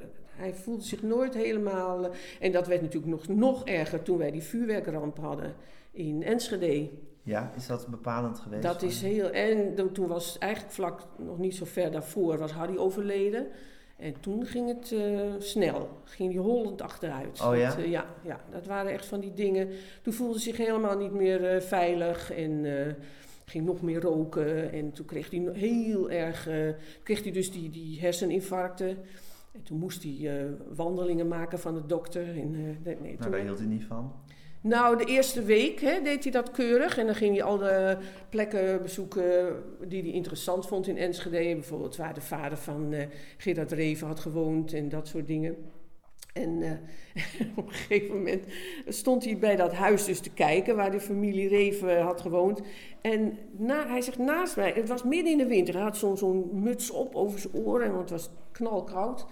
hij voelde zich nooit helemaal... eh, en dat werd natuurlijk nog, nog erger toen wij die vuurwerkramp hadden in Enschede. Ja, is dat bepalend geweest? Dat is heel... En dan- toen was eigenlijk vlak nog niet zo ver daarvoor was Harry overleden. En toen ging het eh, snel. Ging die hollend achteruit. Oh ja? Dat, eh, ja, ja, dat waren echt van die dingen. Toen voelde hij zich helemaal niet meer veilig en ging nog meer roken. En toen kreeg hij heel erg... kreeg hij dus die, die herseninfarcten. En toen moest hij eh, wandelingen maken van de dokter. En, eh, nee, nee, Nou, daar hield hij niet van. nou, de eerste week hè, deed hij dat keurig. En dan ging hij al de plekken bezoeken die hij interessant vond in Enschede. Bijvoorbeeld waar de vader van eh Gerard Reven had gewoond en dat soort dingen. En eh, (laughs) op een gegeven moment stond hij bij dat huis dus te kijken waar de familie Reven had gewoond. En na, hij zegt naast mij, het was midden in de winter, hij had zo'n muts op over zijn oren, want het was knalkoud.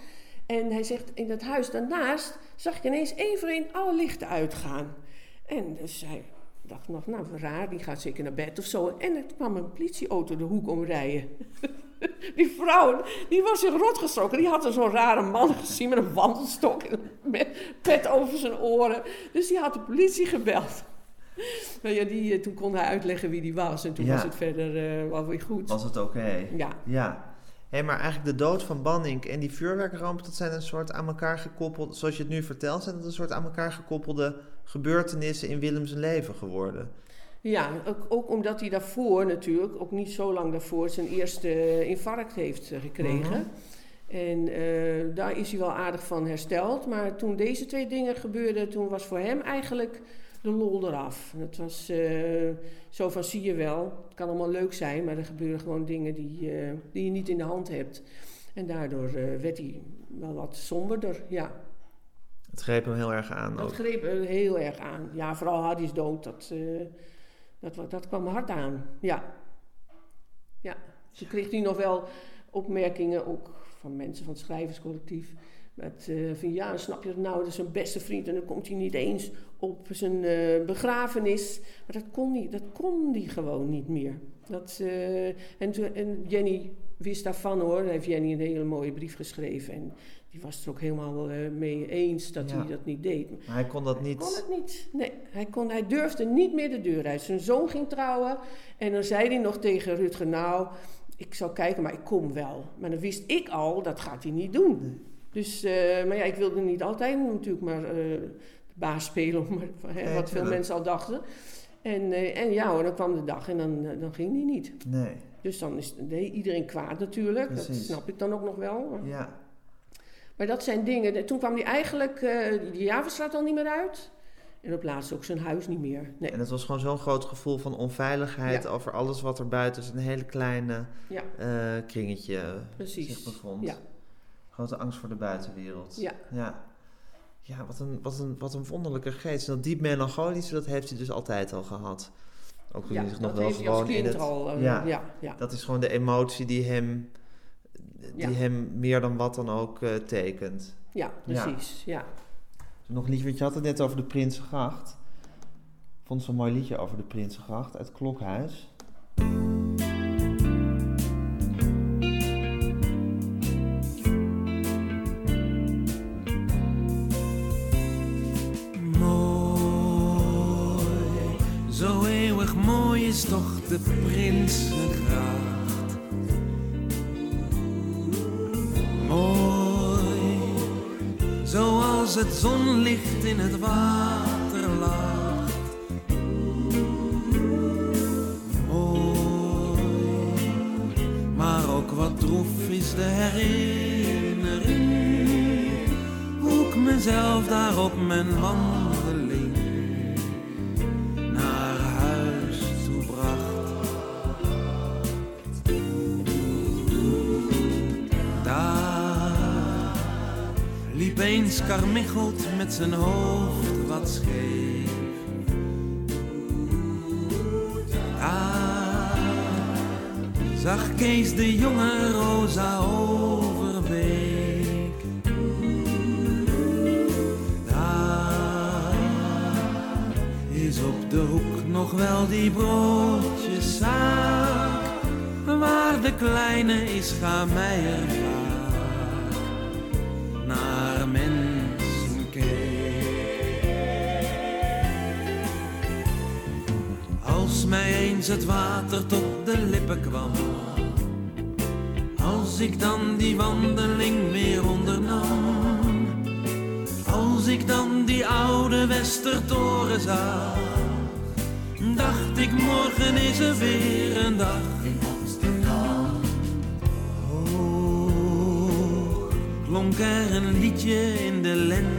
En hij zegt, in dat huis daarnaast zag ik ineens één voor één alle lichten uitgaan. En dus hij dacht nog, nou raar, die gaat zeker naar bed of zo. En er kwam een politieauto de hoek omrijden. (laughs) Die vrouw, die was zich rotgestoken. Die had er zo'n rare man gezien met een wandelstok en een pet over zijn oren. Dus die had de politie gebeld. (laughs) Nou ja, die, eh, toen kon hij uitleggen wie die was. En toen Ja. was het verder eh, wel weer goed. Was het oké? Ja. Ja. Hé, maar eigenlijk de dood van Banning en die vuurwerkramp, dat zijn een soort aan elkaar gekoppeld, zoals je het nu vertelt, zijn dat een soort aan elkaar gekoppelde gebeurtenissen in Willems leven geworden. Ja, ook, ook omdat hij daarvoor natuurlijk, ook niet zo lang daarvoor, zijn eerste infarct heeft eh, gekregen. Mhm. En eh, daar is hij wel aardig van hersteld. Maar toen deze twee dingen gebeurden, toen was voor hem eigenlijk de lol eraf. Het was eh, zo van, zie je wel, het kan allemaal leuk zijn, maar er gebeuren gewoon dingen die, die je niet in de hand hebt. En daardoor werd hij wel wat somberder, ja. Het greep hem heel erg aan. Dat ook. greep er heel erg aan. Ja, vooral Hardy's dood, dat, eh, dat, dat kwam hard aan. Ja. Ja. Toen kreeg hij nog wel opmerkingen, ook van mensen van het schrijverscollectief. Met, eh, van ja, snap je het nou, dat is zijn beste vriend en dan komt hij niet eens op zijn eh, begrafenis. Maar dat kon hij, dat kon hij gewoon niet meer. Dat, en, en Jenny wist daarvan hoor, daar heeft Jenny een hele mooie brief geschreven. En die was het er ook helemaal eh, mee eens dat Ja. hij dat niet deed. Maar hij kon dat niet. Hij kon het niet. Nee, hij, kon, hij durfde niet meer de deur uit. Zijn zoon ging trouwen en dan zei hij nog tegen Rutger, nou, ik zal kijken, maar ik kom wel. Maar dan wist ik al, dat gaat hij niet doen. Dus, eh, maar ja, ik wilde niet altijd natuurlijk maar eh, de baas spelen, (laughs) om Nee, wat veel mensen al dachten. En, en ja hoor, dan kwam de dag en dan, dan ging hij niet. Nee. Dus dan is nee, iedereen kwaad natuurlijk, dat snap ik dan ook nog wel. Ja. Maar dat zijn dingen. Toen kwam hij eigenlijk eh de Javastraat al niet meer uit. En op laatst ook zijn huis niet meer. Nee. En het was gewoon zo'n groot gevoel van onveiligheid Ja. over alles wat er buiten zijn hele kleine Ja. eh, kringetje Precies. zich bevond. Ja. Grote angst voor de buitenwereld. Ja. Ja, ja wat, een, wat, een, wat een wonderlijke geest. En dat diep melancholische, dat heeft hij dus altijd al gehad. Ook toen hij zich nog dat wel gewoon in het... al, eh, ja, ja. Dat is gewoon de emotie die hem, die Ja. hem meer dan wat dan ook eh, tekent. Ja, precies. Ja. Nog een liedje, want je had het net over de Prinsengracht. Ik vond zo'n mooi liedje over de Prinsengracht uit Klokhuis. Mooi, zo eeuwig mooi is toch de Prinsengracht. Het zonlicht in het water lacht. Mooi, maar ook wat droef is de herinnering hoe ik mezelf daar op mijn wandeling eens Carmichelt met zijn hoofd wat scheef. Daar zag Kees de jonge Rosa Overbeek. Daar is op de hoek nog wel die broodjeszaak, waar de kleine is gaan meijer het water tot de lippen kwam, als ik dan die wandeling weer ondernam, als ik dan die oude Westertoren zag, dacht ik morgen is er weer een dag. Hoog klonk er een liedje in de lentezon.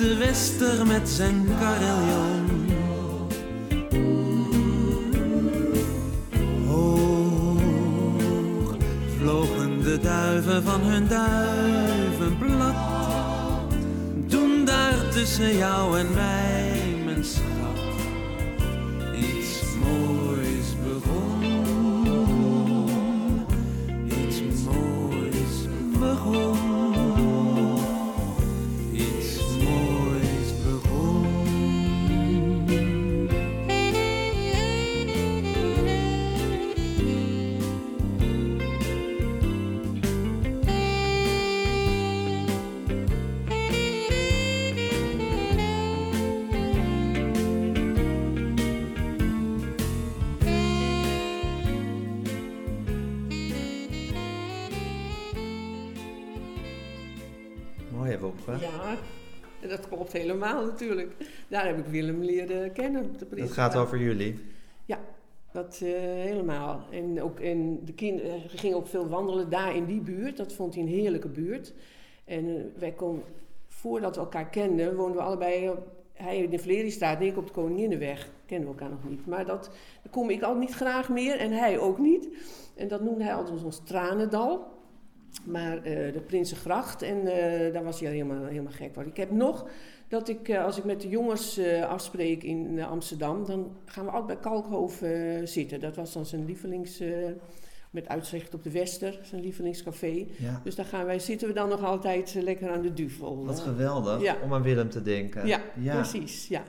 De Wester met zijn carillon. Hoog vlogen de duiven van hun duivenblad. Toen daar tussen jou en mij, helemaal natuurlijk. Daar heb ik Willem leren kennen. op de Het gaat over jullie. Ja, dat eh, helemaal. En ook en de kinderen hij ging ook veel wandelen daar in die buurt. Dat vond hij een heerlijke buurt. En eh, wij kon, voordat we elkaar kenden, woonden we allebei op, hij in de Vleriestraat en ik op de Koninginnenweg. Kennen we elkaar nog niet. Maar dat, daar kom ik al niet graag meer en hij ook niet. En dat noemde hij altijd ons tranendal. Maar eh, de Prinsengracht, en eh, daar was hij helemaal, helemaal gek van. Ik heb nog dat ik, eh, als ik met de jongens eh, afspreek in eh, Amsterdam, dan gaan we altijd bij Kalkhoven zitten. Dat was dan zijn lievelings, met uitzicht op de Wester, zijn lievelingscafé. Ja. Dus daar gaan wij, zitten we dan nog altijd lekker aan de duvel. Wat geweldig, Ja. om aan Willem te denken. Ja, ja. precies, ja.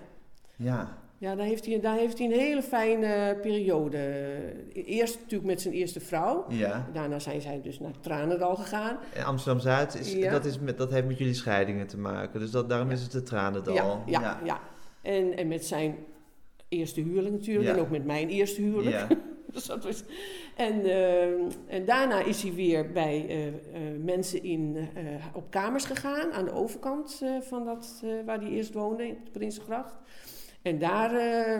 Ja. Ja, daar heeft, hij, daar heeft hij een hele fijne periode. Eerst natuurlijk met zijn eerste vrouw. Ja. Daarna zijn zij dus naar Tranendal gegaan. En Amsterdam-Zuid, is, Ja. dat, is met, dat heeft met jullie scheidingen te maken. Dus dat, daarom is het de Tranendal. Ja, ja, ja. En, en met zijn eerste huwelijk natuurlijk. En ook met mijn eerste huwelijk. Ja. (laughs) dus dat was, en, eh, en daarna is hij weer bij eh, eh, mensen in, eh, op kamers gegaan. Aan de overkant van dat, waar hij eerst woonde, in de Prinsengracht. En daar eh,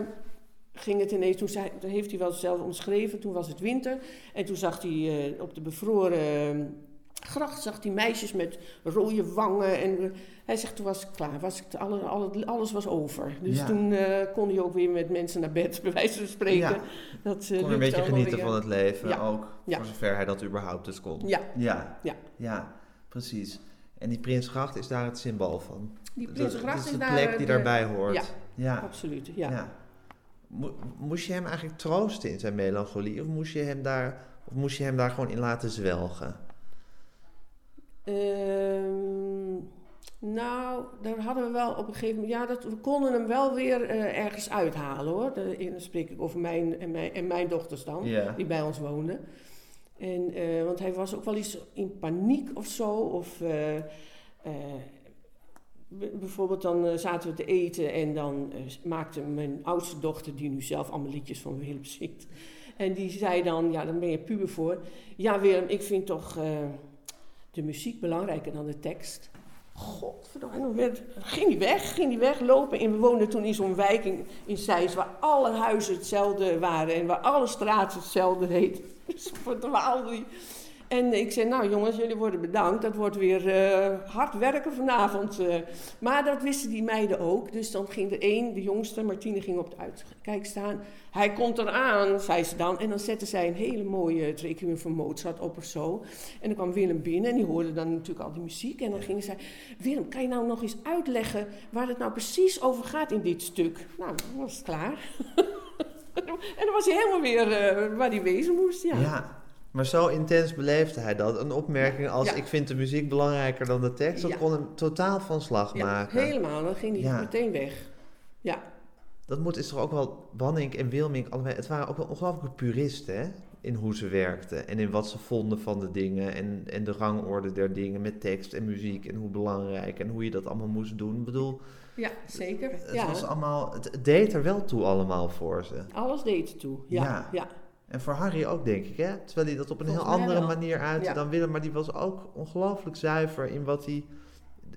ging het ineens, toen, zei, toen heeft hij wel zelf omschreven, toen was het winter. En toen zag hij eh, op de bevroren eh, gracht, zag hij meisjes met rode wangen. En hij zegt, toen was ik klaar, was ik, alle, alle, alles was over. Dus Ja. toen kon hij ook weer met mensen naar bed, (laughs) bij wijze van spreken. Ja. Dat, Kon een beetje genieten weer. van het leven Ja. ook. Voor zover hij dat überhaupt dus kon. Ja. Ja. Ja. Precies. En die Prinsgracht is daar het symbool van. Die Dat- Prinsengracht dat is is de plek die daarbij hoort. Ja, Ja. absoluut. Ja. Mo- moest je hem eigenlijk troosten in zijn melancholie? Of moest je hem daar, of moest je hem daar gewoon in laten zwelgen? Ehm, nou, daar hadden we wel op een gegeven moment... Ja, dat, we konden hem wel weer eh, ergens uithalen, hoor. De, dan spreek ik over mijn en mijn, en mijn dochters dan, Ja. die bij ons woonden. En, eh, want hij was ook wel eens in paniek of zo. Of eh, bijvoorbeeld dan eh, zaten we te eten en dan eh, maakte mijn oudste dochter, die nu zelf allemaal liedjes van Willem zingt. En die zei dan, ja, dan ben je puber voor. Ja, Willem, ik vind toch eh, de muziek belangrijker dan de tekst. Godverdomme, werd, ging hij weg, ging hij weg lopen. En we woonden toen in zo'n wijk in, in Zeist waar alle huizen hetzelfde waren en waar alle straten hetzelfde heet. (laughs) Dus we verdwaalden die. En ik zei, nou jongens, jullie worden bedankt. Dat wordt weer eh, hard werken vanavond. eh. Maar dat wisten die meiden ook. Dus dan ging er één, de jongste, Martine, ging op de uitkijk staan. Hij komt eraan, zei ze dan. En dan zette zij een hele mooie het requiem van Mozart op of zo. En dan kwam Willem binnen en die hoorde dan natuurlijk al die muziek. En dan ging zij, Willem, kan je nou nog eens uitleggen waar het nou precies over gaat in dit stuk? Nou, dan was het klaar. (laughs) en dan was hij helemaal weer eh, waar hij wezen moest, ja. Ja. Maar zo intens beleefde hij dat. Een opmerking als Ja. ik vind de muziek belangrijker dan de tekst, dat Ja. kon hem totaal van slag Ja, maken. helemaal. Dan ging hij meteen weg. Ja, Dat moet is toch ook wel, Banning en Wilming, allebei, het waren ook wel ongelooflijke puristen, hè? In hoe ze werkten en in wat ze vonden van de dingen en, en de rangorde der dingen met tekst en muziek en hoe belangrijk en hoe je dat allemaal moest doen. Ik bedoel, ja zeker. het was allemaal, het, het deed er wel toe allemaal voor ze. Alles deed er toe. Ja, Ja. Ja. En voor Harry ook, denk ik, hè? Terwijl hij dat op een Volgens heel andere wel. manier Ja. dan Willem, maar die was ook ongelooflijk zuiver in wat hij,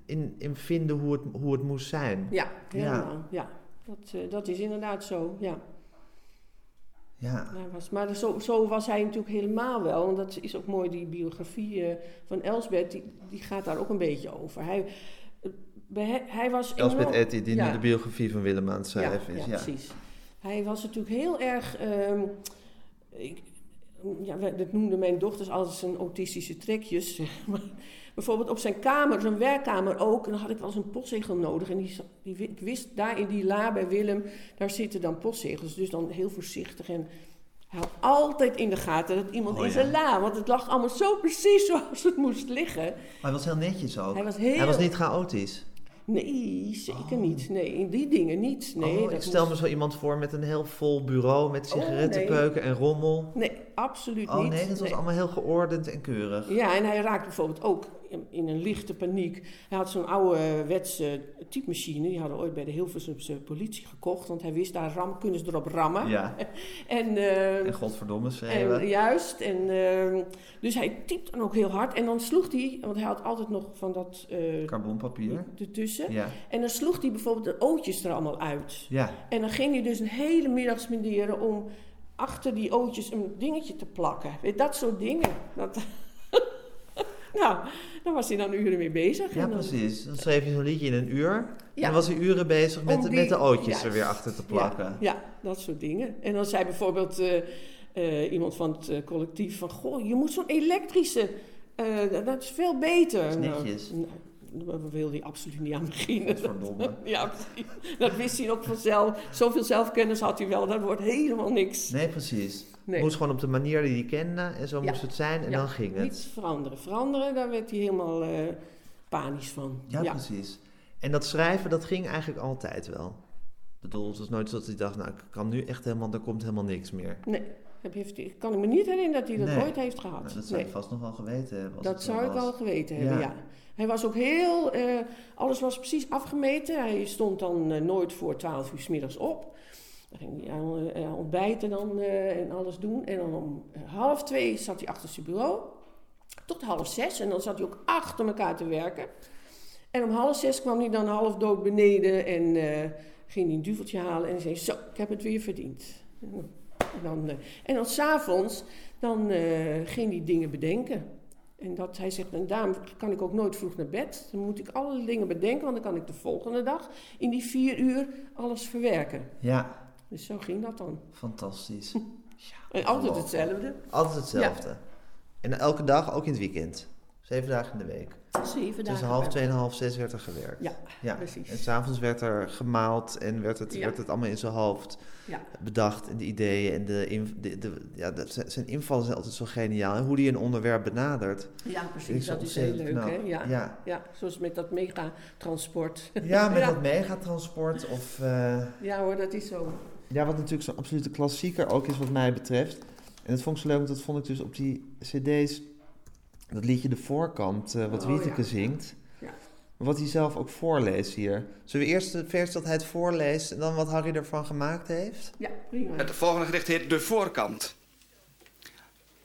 in, in vinden hoe het, hoe het moest zijn. Ja, helemaal. Ja. Dat, eh, dat is inderdaad zo, ja. Ja. Was, maar zo, zo was hij natuurlijk helemaal wel. En dat is ook mooi, die biografie eh, van Elsbeth, die, die gaat daar ook een beetje over. Hij, eh, bij- hij was Elsbeth enorm- Etty, die ja. nu de biografie van Willem aan het schrijven ja, is. Ja, Ja, precies. Hij was natuurlijk heel erg. ehm, ik, ja, dat noemden mijn dochters altijd zijn autistische trekjes. zeg (laughs) maar. Bijvoorbeeld op zijn kamer, zijn werkkamer ook. En dan had ik wel eens een postzegel nodig. En die, die, ik wist, daar in die la bij Willem, daar zitten dan postzegels. Dus dan heel voorzichtig. En hij had altijd in de gaten dat iemand Oh, in ja. zijn la. Want het lag allemaal zo precies (laughs) zoals het moest liggen. Maar hij was heel netjes ook. Hij was heel- Hij was niet chaotisch. Nee, zeker niet. Nee, in die dingen niet. Nee, oh, dat ik stel me zo iemand voor met een heel vol bureau met Oh, sigarettenkeuken en rommel. Nee, absoluut Oh niet. nee, dat was allemaal heel geordend en keurig. Ja, en hij raakte bijvoorbeeld ook in, in een lichte paniek. Hij had zo'n oude wetse typemachine. Die hadden ooit bij de Hilversumse politie gekocht. Want hij wist, daar ram, kunnen ze erop rammen. Ja. (laughs) en, eh, En godverdomme en, juist. En, eh, dus hij typt dan ook heel hard. En dan sloeg hij, want hij had altijd nog van dat... eh, Carbonpapier. ertussen. Ja. En dan sloeg hij bijvoorbeeld de ootjes er allemaal uit. Ja. En dan ging hij dus een hele middag spenderen om achter die ootjes een dingetje te plakken. Weet, Dat soort dingen. Dat, nou, daar was hij dan uren mee bezig. Ja, En dan- precies. Dan schreef je zo'n liedje in een uur. En Ja. dan was hij uren bezig met, die- met de ootjes juist. er weer achter te plakken. Ja, ja, dat soort dingen. En dan zei bijvoorbeeld eh, eh, iemand van het eh, collectief van... Goh, je moet zo'n elektrische... dat is veel beter. Dat is netjes. nou, daar wilde hij absoluut niet aan beginnen. Verdomme. (laughs) ja, precies. dat wist hij ook vanzelf. Zoveel zelfkennis had hij wel. Dat wordt helemaal niks. Nee, precies. Nee. Moest gewoon op de manier die hij kende en zo Ja. moest het zijn en Ja, dan ging het. Niets veranderen. Veranderen, daar werd hij helemaal eh, panisch van. Ja, precies. En dat schrijven, dat ging eigenlijk altijd wel. Ik bedoel, het was nooit zo dat hij dacht, nou, ik kan nu echt helemaal, er komt helemaal niks meer. Nee, heeft- ik kan ik me niet herinneren dat hij dat Nee. ooit heeft gehad. Nou, dat zou Nee. ik vast nog wel geweten hebben. Dat zou ik wel geweten hebben, ja. Hij was ook heel... eh, alles was precies afgemeten. Hij stond dan eh, nooit voor 12 uur 's middags op. Dan ging hij eh, ontbijten dan, en alles doen. En dan om half twee zat hij achter zijn bureau. Tot half zes. En dan zat hij ook achter elkaar te werken. En om half zes kwam hij dan half dood beneden. En ging hij een duveltje halen. En zei, zo, ik heb het weer verdiend. En dan, en dan s'avonds, dan ging hij dingen bedenken. En dat, hij zegt, en daarom kan ik ook nooit vroeg naar bed. Dan moet ik alle dingen bedenken, want dan kan ik de volgende dag in die vier uur alles verwerken. Ja, Dus zo ging dat dan. fantastisch. (laughs) En altijd hetzelfde. Altijd hetzelfde. En elke dag, ook in het weekend. Zeven dagen in de week. Zeven dagen. Tussen half twee en half zes werd er gewerkt. Ja, precies. En s'avonds werd er gemaald en werd het, Ja. werd het allemaal in zijn hoofd Ja. bedacht. En de ideeën en de, in- de, de, ja, dat, zijn- invallen zijn altijd zo geniaal. En hoe die een onderwerp benadert. Ja, precies. Dat is heel leuk, hè? Ja, ja. Ja. zoals met dat megatransport. Ja, met (laughs) dat megatransport of... eh, Ja hoor, dat is zo. Ja, wat natuurlijk zo'n absolute klassieker ook is wat mij betreft. En dat vond ik zo leuk, want dat vond ik dus op die cd's... Dat liedje De Voorkant, eh, wat Oh, Wieteke zingt. Wat hij zelf ook voorleest hier. Zullen we eerst de vers dat hij het voorleest... en dan wat Harry ervan gemaakt heeft? Ja, prima. Het volgende gedicht heet De Voorkant.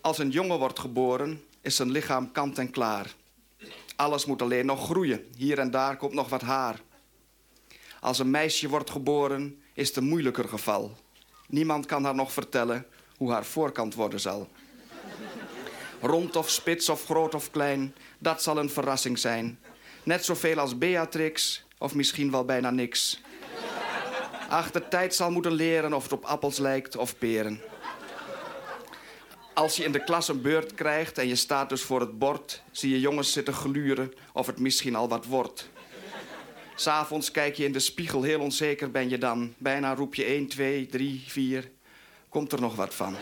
Als een jongen wordt geboren, is zijn lichaam kant en klaar. Alles moet alleen nog groeien. Hier en daar komt nog wat haar. Als een meisje wordt geboren, is het een moeilijker geval. Niemand kan haar nog vertellen hoe haar voorkant worden zal. Rond of spits of groot of klein, dat zal een verrassing zijn. Net zoveel als Beatrix, of misschien wel bijna niks. Ach, de tijd zal moeten leren of het op appels lijkt of peren. Als je in de klas een beurt krijgt en je staat dus voor het bord... zie je jongens zitten gluren of het misschien al wat wordt. S'avonds kijk je in de spiegel, heel onzeker ben je dan. Bijna roep je 1, 2, 3, 4. Komt er nog wat van?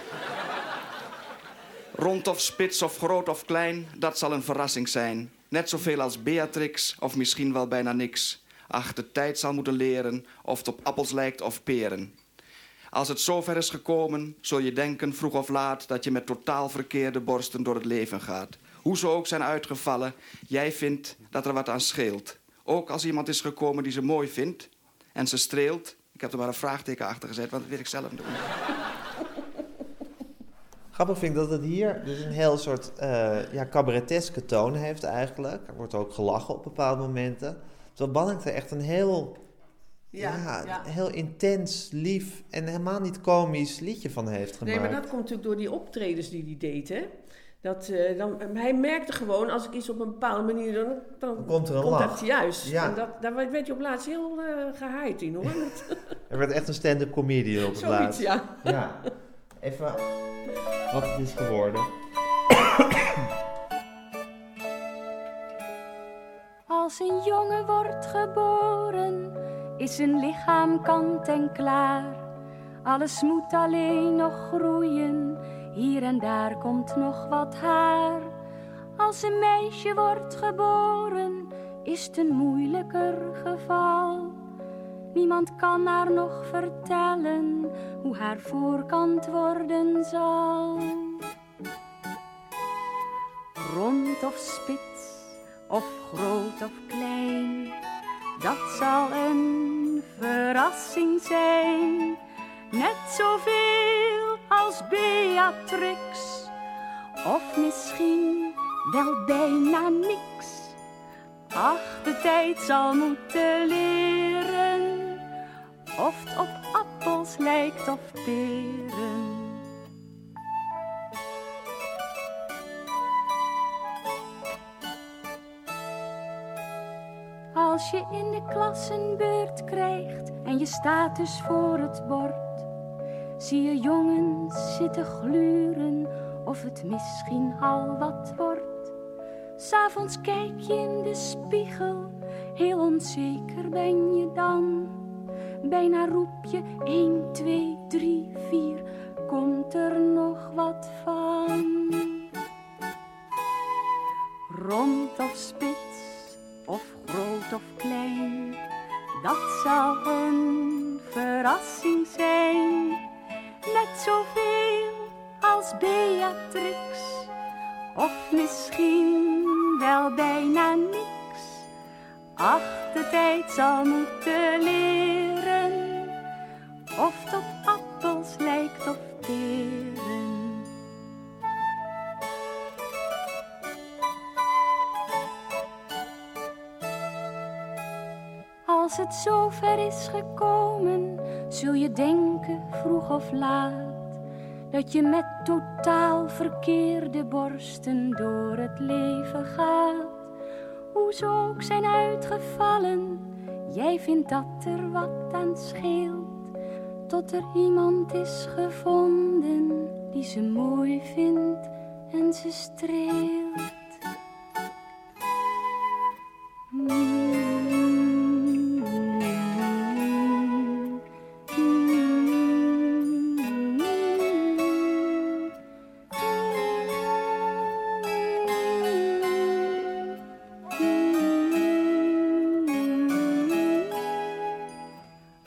Rond of spits of groot of klein, dat zal een verrassing zijn. Net zoveel als Beatrix of misschien wel bijna niks. Ach, de tijd zal moeten leren of het op appels lijkt of peren. Als het zover is gekomen, zul je denken vroeg of laat dat je met totaal verkeerde borsten door het leven gaat. Hoe ze ook zijn uitgevallen, jij vindt dat er wat aan scheelt. Ook als iemand is gekomen die ze mooi vindt en ze streelt. Ik heb er maar een vraagteken achter gezet, want dat weet ik zelf niet. Grappig vind ik dat het hier dus een heel soort eh ja, cabareteske toon heeft eigenlijk. Er wordt ook gelachen op bepaalde momenten. Terwijl er echt een heel, ja, Ja, ja. heel intens, lief en helemaal niet komisch liedje van heeft gemaakt. Nee, maar dat komt natuurlijk door die optredens die hij deed, hè. Dat, eh, dan, hij merkte gewoon, als ik iets op een bepaalde manier doe, dan, dan komt er een lach. juist. Ja. En dat, daar werd je op laatst heel eh gehaaid in, hoor. (laughs) Er werd echt een stand-up comedian op het Zoiets, laatst. ja. ja. Even wat het is geworden. Als een jongen wordt geboren, is zijn lichaam kant en klaar. Alles moet alleen nog groeien, hier en daar komt nog wat haar. Als een meisje wordt geboren, is het een moeilijker geval. Niemand kan haar nog vertellen hoe haar voorkant worden zal. Rond of spits of groot of klein. Dat zal een verrassing zijn, net zoveel als Beatrix. Of misschien wel bijna niks. Ach, de tijd zal moeten leren of het op appels lijkt of peren. Als je in de klas een beurt krijgt en je staat dus voor het bord, zie je jongens zitten gluren of het misschien al wat wordt. S'avonds kijk je in de spiegel, heel onzeker ben je dan. Bijna roep je 1, 2, 3, 4, komt er nog wat van? Rond of spits, of groot of klein, dat zal een verrassing zijn. Net zoveel als Beatrix, of misschien wel bijna niks. Ach, de tijd zal moeten leren of op appels lijkt of peren. Als het zover is gekomen, zul je denken vroeg of laat dat je met totaal verkeerde borsten door het leven gaat. Hoe ze ook zijn uitgevallen, jij vindt dat er wat aan scheelt. Tot er iemand is gevonden die ze mooi vindt en ze streelt.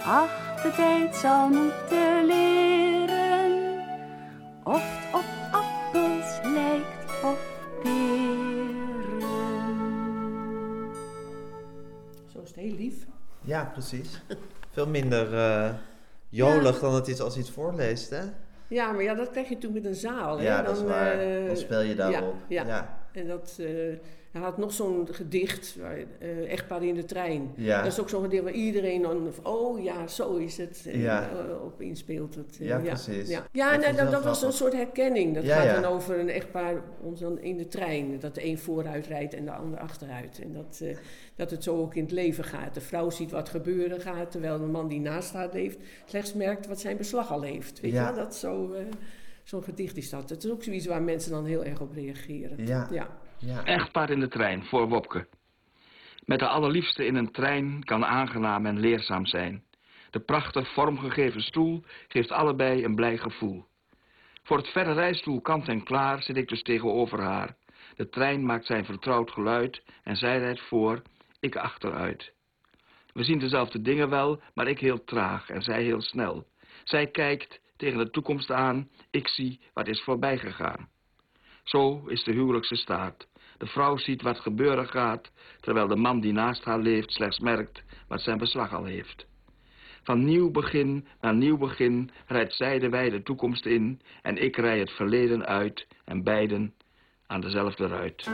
Ach, de tijd zal moeten leren of het op appels lijkt of peren. Zo is het heel lief. Ja, precies. Veel minder eh, jolig dan het is als hij het voorleest, hè? Ja, maar ja, dat krijg je toen met een zaal. Hè? Ja, dat is waar. eh, Dan speel je daarop. Ja, ja. Ja. en dat, eh, hij had nog zo'n gedicht, waar, eh, Echtpaar in de trein. Ja. Dat is ook zo'n gedicht waar iedereen dan, oh ja, zo is het, eh, Ja. eh, op inspeelt. Eh, Ja, precies. Ja, Dat ja was een soort herkenning. Dat gaat dan over een echtpaar ons dan in de trein. Dat de een vooruit rijdt en de ander achteruit. En dat, dat het zo ook in het leven gaat. De vrouw ziet wat gebeuren gaat, terwijl de man die naast haar leeft slechts merkt wat zijn beslag al heeft. Weet Ja. je? Dat zo... Zo'n gedicht is dat. Het is ook zoiets waar mensen dan heel erg op reageren. Ja. ja. Echtpaar in de trein, voor Wopke. Met de allerliefste in een trein kan aangenaam en leerzaam zijn. De prachtig vormgegeven stoel geeft allebei een blij gevoel. Voor het verre rijstoel kant en klaar zit ik dus tegenover haar. De trein maakt zijn vertrouwd geluid en zij rijdt voor, ik achteruit. We zien dezelfde dingen wel, maar ik heel traag en zij heel snel. Zij kijkt tegen de toekomst aan, ik zie wat is voorbij gegaan. Zo is de huwelijkse staat. De vrouw ziet wat gebeuren gaat, terwijl de man die naast haar leeft slechts merkt wat zijn beslag al heeft. Van nieuw begin naar nieuw begin rijdt zij de wijde toekomst in en ik rij het verleden uit en beiden aan dezelfde ruit.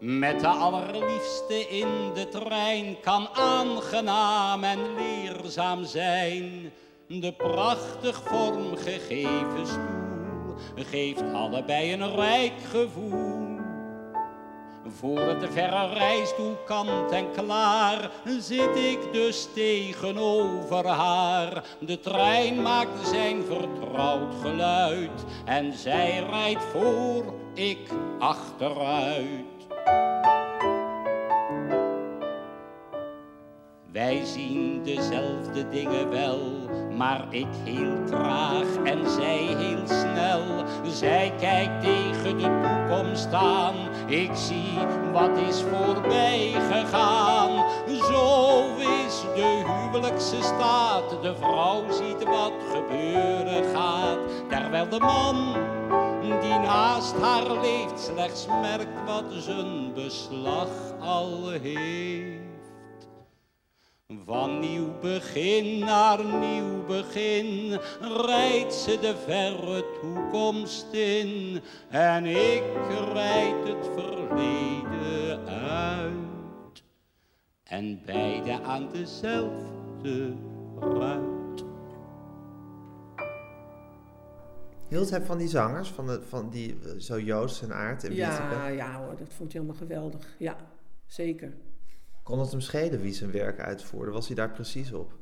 Met de allerliefste in de trein kan aangenaam en leerzaam zijn. De prachtig vormgegeven stoel geeft allebei een rijk gevoel. Voor het verre rijstoel kant en klaar zit ik dus tegenover haar. De trein maakt zijn vertrouwd geluid en zij rijdt voor, ik achteruit. Wij zien dezelfde dingen wel, maar ik heel traag en zij heel snel. Zij kijkt tegen de toekomst aan, ik zie wat is voorbij gegaan. Zo is de huwelijk huwelijkse staat. De vrouw ziet wat gebeuren gaat, terwijl de man die naast haar leeft slechts merkt wat zijn beslag al heeft. Van nieuw begin naar nieuw begin rijdt ze de verre toekomst in en ik rijd het verleden uit. En beide aan dezelfde ruit. Hield hij van die zangers, van, de, van die eh, zo Joost en Aard en Ja, ja hoor, dat vond hij helemaal geweldig. Ja, zeker. Kon het hem schelen wie zijn werk uitvoerde? Was hij daar precies op?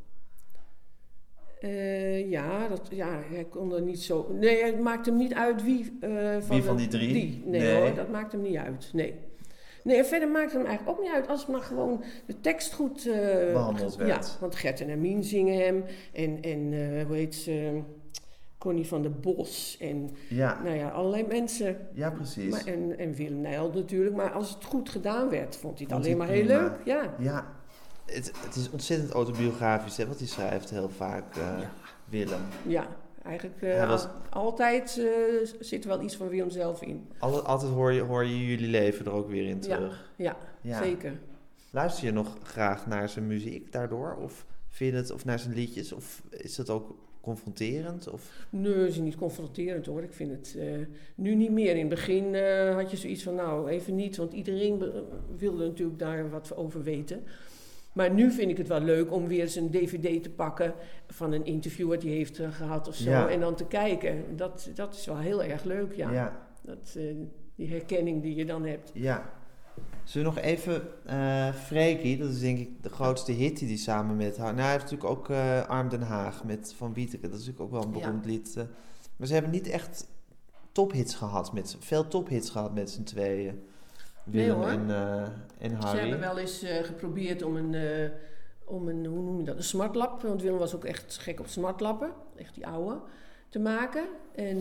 Eh, ja, dat, ja, hij kon er niet zo... Nee, het maakt hem niet uit wie... eh, van, Wie van de- die drie? Nee, Nee. hoor, dat maakt hem niet uit. Nee. Nee, en verder maakt het hem eigenlijk ook niet uit als het maar gewoon de tekst goed... eh, Behandeld werd. Ja, want Gert en Hermine zingen hem. En, en hoe heet ze... Connie van der Bos. En Ja. nou ja, allerlei mensen. Ja, precies. Maar, en, en Willem Nijl natuurlijk. Maar als het goed gedaan werd, vond hij het Vond alleen maar heel prima. leuk. Ja. Ja, het, het is ontzettend autobiografisch, hè, wat hij schrijft heel vaak, eh, Willem. Ja, eigenlijk eh, Hij was- al- altijd eh, zit er wel iets van Willem zelf in. Alle, altijd hoor je, hoor je jullie leven er ook weer in Ja, terug. ja, zeker. Luister je nog graag naar zijn muziek daardoor? Of vind je het, of naar zijn liedjes? Of is dat ook confronterend? Of? Nee, het is niet confronterend hoor. Ik vind het eh, nu niet meer. In het begin eh, had je zoiets van, nou, even niet. Want iedereen wilde natuurlijk daar wat over weten. Maar nu vind ik het wel leuk om weer eens een dvd te pakken van een interview wat hij heeft eh, gehad of zo. Ja. En dan te kijken. Dat, dat is wel heel erg leuk, ja. Ja. Dat, die herkenning die je dan hebt. Ja. Zullen we nog even eh Freekie, dat is denk ik de grootste hit die hij samen met haar... Nou, hij heeft natuurlijk ook eh, Arm Den Haag met Van Wieteke. Dat is natuurlijk ook wel een Ja. beroemd lied. eh. maar ze hebben niet echt tophits gehad, met, veel tophits gehad met z'n tweeën. Willem en, en Harry. Ze hebben wel eens geprobeerd om een, om een, hoe noem je dat, een smartlap, want Willem was ook echt gek op smartlappen, echt die oude, te maken. En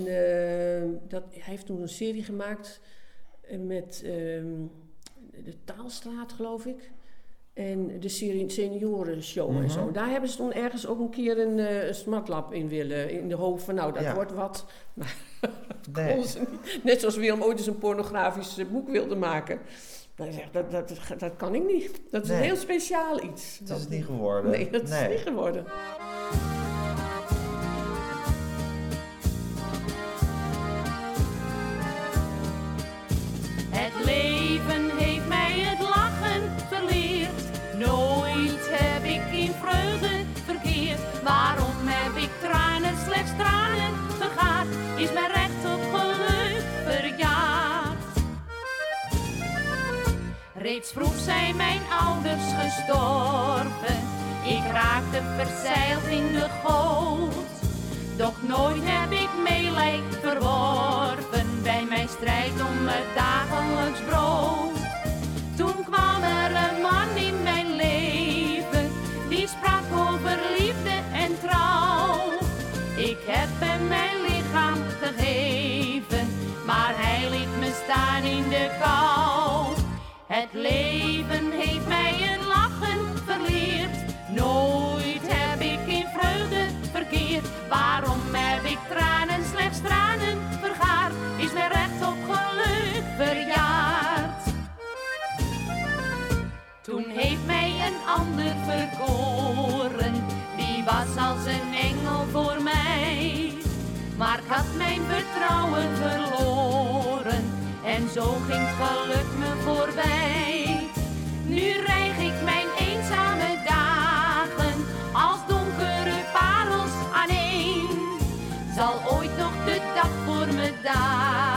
dat, hij heeft toen een serie gemaakt met ehm, de Taalstraat, geloof ik. En de serie seniorenshow en Mhm. zo. Daar hebben ze toen ergens ook een keer een, smartlap in willen. In de hoop van, nou, dat Ja. wordt wat. Maar Nee. (laughs) kon ze niet. Net zoals Willem ooit eens een pornografisch eh, boek wilde maken. Dat, dat, dat, dat kan ik niet. Dat is Nee. een heel speciaal iets. Dat- is het niet geworden. Nee, dat is niet geworden. Reeds vroeg zijn mijn ouders gestorven. Ik raakte verzeild in de goot. Doch nooit heb ik meelij verworven bij mijn strijd om het dagelijks brood. Toen kwam er een man in mijn leven, die sprak over liefde en trouw. Ik heb hem mijn lichaam gegeven, maar hij liet me staan in de kou. Het leven heeft mij een lachen verleerd, nooit heb ik in vreugde verkeerd. Waarom heb ik tranen, slechts tranen vergaard, is mijn recht op geluk verjaard. Toen heeft mij een ander verkoren, die was als een engel voor mij. Maar had mijn vertrouwen verloren en zo ging geluk me voorbij. Nu rijg ik mijn eenzame dagen als donkere parels aaneen. Zal ooit nog de dag voor me dagen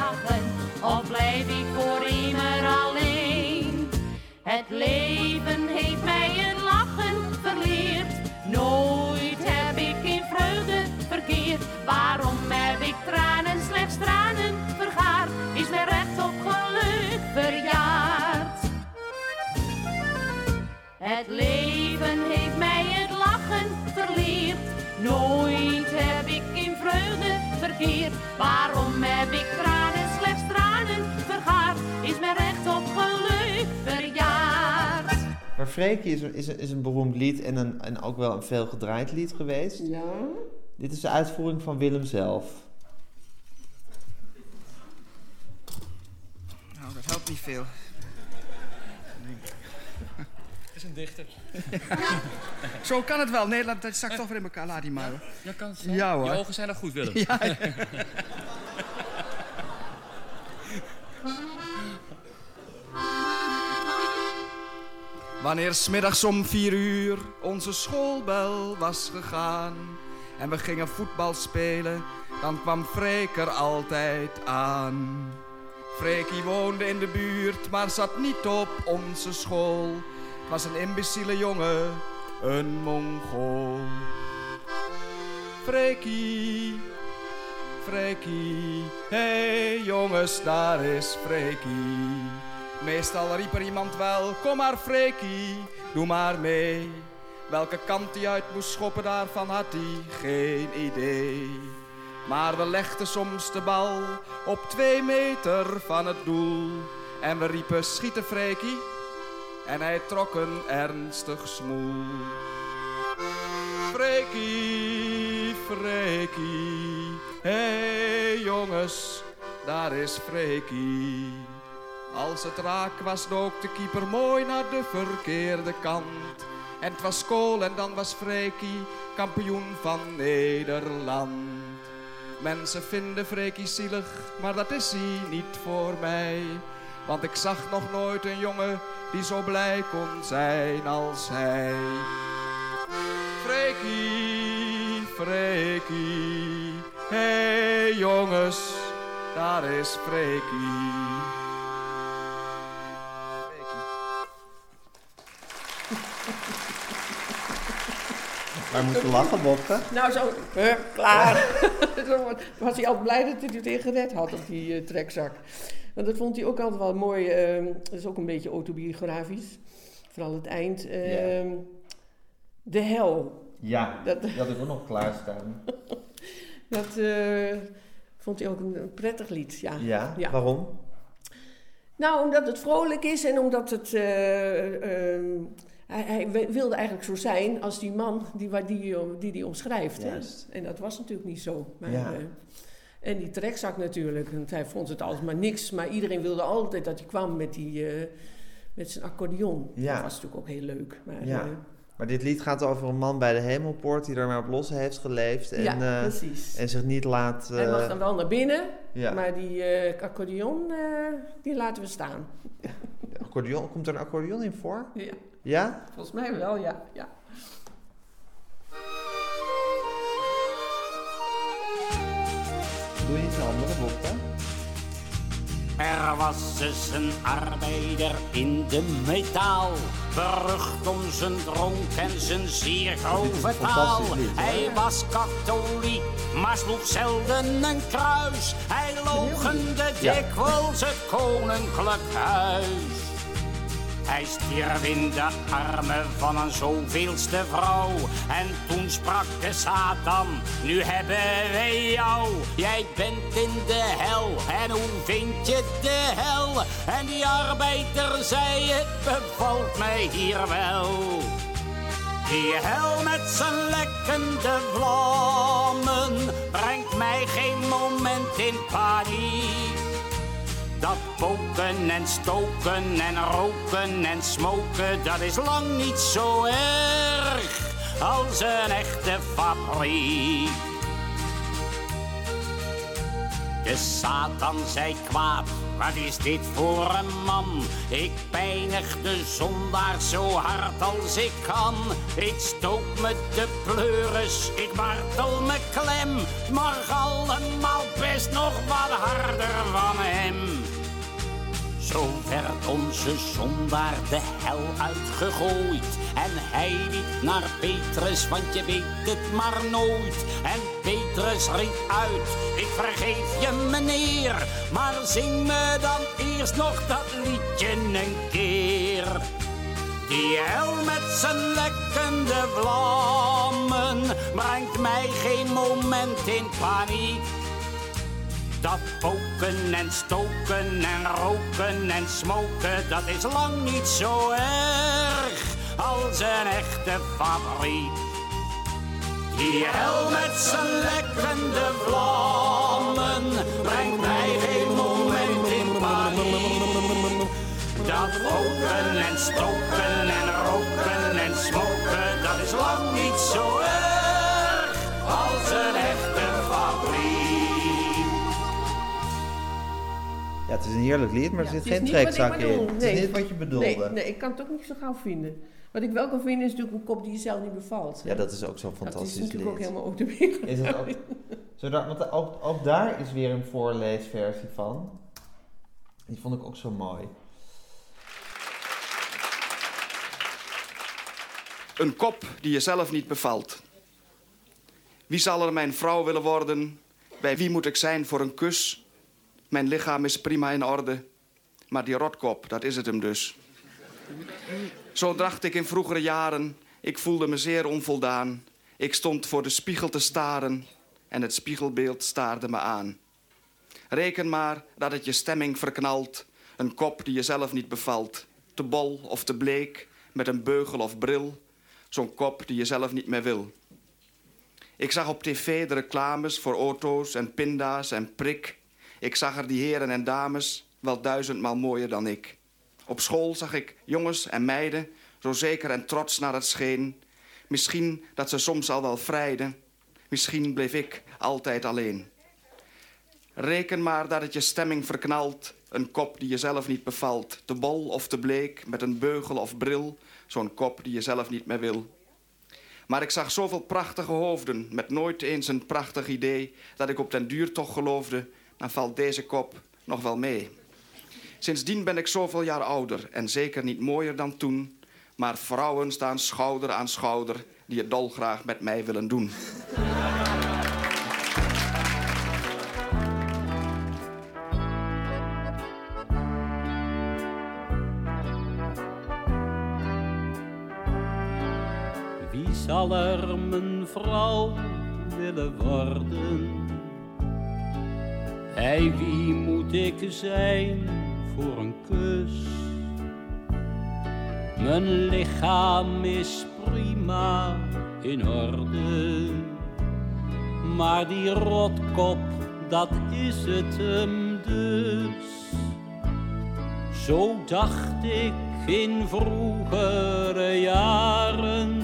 Het leven heeft mij het lachen verleerd. Nooit heb ik in vreugde verkeerd. Waarom heb ik tranen, slechts tranen vergaard? Is mijn recht op geluk verjaard? Maar Freekie is, een- is, een- is een beroemd lied en, een, en ook wel een veel gedraaid lied geweest. Ja. Dit is de uitvoering van Willem zelf. Nou, dat helpt niet veel. Is een dichter. (laughs) Zo kan het wel. Nee, laat- dat zakt toch weer in elkaar. Laat die maar. hoor. Ja, kan het zo? Ja hoor. Je ogen zijn nog goed, Willem. (laughs) Ja. Wanneer smiddags om vier uur onze schoolbel was gegaan en we gingen voetbal spelen, dan kwam Freek er altijd aan. Freekie woonde in de buurt, maar zat niet op onze school. Was een imbeciele jongen, een Mongool. Freekie, Freekie, hey jongens, daar is Freekie. Meestal riep er iemand wel, kom maar Freekie, doe maar mee. Welke kant hij uit moest schoppen, daarvan had hij geen idee. Maar we legden soms de bal op twee meter van het doel. En we riepen schieten Freekie, en hij trok een ernstig smoel. Freekie, Freekie, hey jongens, daar is Freekie. Als het raak was, dook de keeper mooi naar de verkeerde kant. En het was kool en dan was Freekie kampioen van Nederland. Mensen vinden Freekie zielig, maar dat is hij niet voor mij. Want ik zag nog nooit een jongen die zo blij kon zijn als hij. Freekie, Freekie, hey jongens, daar is Freekie. Waar moet je lachen, Bobke? Nou, zo, hup, klaar. (laughs) Zo was hij altijd blij dat hij het weer gered had op die eh, trekzak. Want dat vond hij ook altijd wel mooi. ehm, dat is ook een beetje autobiografisch. Vooral het eind. ehm, De hel. Ja, Dat- dat, had ik ook nog klaarstaan. (laughs) Dat eh, vond hij ook een, prettig lied. Ja. Ja, waarom? Nou, omdat het vrolijk is en omdat het. eh, ehm, hij, hij wi- wilde eigenlijk zo zijn als die man die waar die, eh, die, die omschrijft. Hè? En dat was natuurlijk niet zo. Maar, Ja. En die trekzak natuurlijk, want hij vond het altijd maar niks. Maar iedereen wilde altijd dat hij kwam met, die, eh, met zijn accordeon. Ja. Dat was natuurlijk ook heel leuk. Maar, Ja. eh, Maar dit lied gaat over een man bij de hemelpoort die er maar op los heeft geleefd. En, Ja, eh, precies. En zich niet laat... hij mag dan wel naar binnen, ja. maar die accordeon, die laten we staan. accordeon, komt er een accordeon in voor? Ja. Ja? Volgens mij wel, ja. ja. Er was eens een arbeider in de metaal, berucht om zijn dronk en zijn zeer grove taal. Hij was katholiek, maar sloeg zelden een kruis. Hij logende dikwijls het koninklijk huis. Hij stierf in de armen van een zoveelste vrouw. En toen sprak de Satan, nu hebben wij jou. Jij bent in de hel, en hoe vind je de hel? En die arbeider zei, het bevalt mij hier wel. Die hel met zijn lekkende vlammen brengt mij geen moment in paniek. Dat poken en stoken en roken en smoken, dat is lang niet zo erg als een echte fabriek. De Satan zei kwaad, wat is dit voor een man? Ik pijnig de zondaar zo hard als ik kan. Ik stoot me de pleuris, ik martel me klem. Maar allemaal best nog wat harder van hem. Zo werd onze zondaar de hel uitgegooid. En hij liep naar Petrus, want je weet het maar nooit. En Petrus riep uit, ik vergeef je meneer. Maar zing me dan eerst nog dat liedje een keer. Die hel met zijn lekkende vlammen brengt mij geen moment in paniek. Dat poken en stoken en roken en smoken, dat is lang niet zo erg zijn echte favoriet. Die hel met zijn lekkende vlammen brengt mij geen moment in paniek. Dat roken en stoken en roken en smoken, dat is lang niet zo erg Ja, het is een heerlijk lied, maar er zit het is geen trekzak in. bedoel. Het Nee. is niet wat je bedoelde. Nee, nee, ik kan het ook niet zo gauw vinden. Wat ik wel kan vinden is natuurlijk een kop die je zelf niet bevalt. Ja, dat is ook zo'n Dat is fantastisch natuurlijk ook lied. helemaal ook de wereld. Is het ook, zodat, want ook, ook daar is weer een voorleesversie van. Die vond ik ook zo mooi. Een kop die je zelf niet bevalt. Wie zal er mijn vrouw willen worden? Bij wie moet ik zijn voor een kus? Mijn lichaam is prima in orde. Maar die rotkop, dat is het hem dus. Zo dacht ik in vroegere jaren. Ik voelde me zeer onvoldaan. Ik stond voor de spiegel te staren. En het spiegelbeeld staarde me aan. Reken maar dat het je stemming verknalt. Een kop die je zelf niet bevalt. Te bol of te bleek, met een beugel of bril. Zo'n kop die je zelf niet meer wil. Ik zag op tv de reclames voor auto's en pinda's en prik. Ik zag er die heren en dames wel duizendmaal mooier dan ik. Op school zag ik jongens en meiden, zo zeker en trots naar het scheen. Misschien dat ze soms al wel vrijden. Misschien bleef ik altijd alleen. Reken maar dat het je stemming verknalt. Een kop die je zelf niet bevalt. Te bol of te bleek, met een beugel of bril. Zo'n kop die je zelf niet meer wil. Maar ik zag zoveel prachtige hoofden, met nooit eens een prachtig idee, dat ik op den duur toch geloofde, dan valt deze kop nog wel mee. Sindsdien ben ik zoveel jaar ouder en zeker niet mooier dan toen, maar vrouwen staan schouder aan schouder die het dolgraag met mij willen doen. Wie zal er mijn vrouw willen worden? Bij wie moet ik zijn voor een kus? Mijn lichaam is prima in orde, maar die rotkop, dat is het hem dus. Zo dacht ik in vroegere jaren.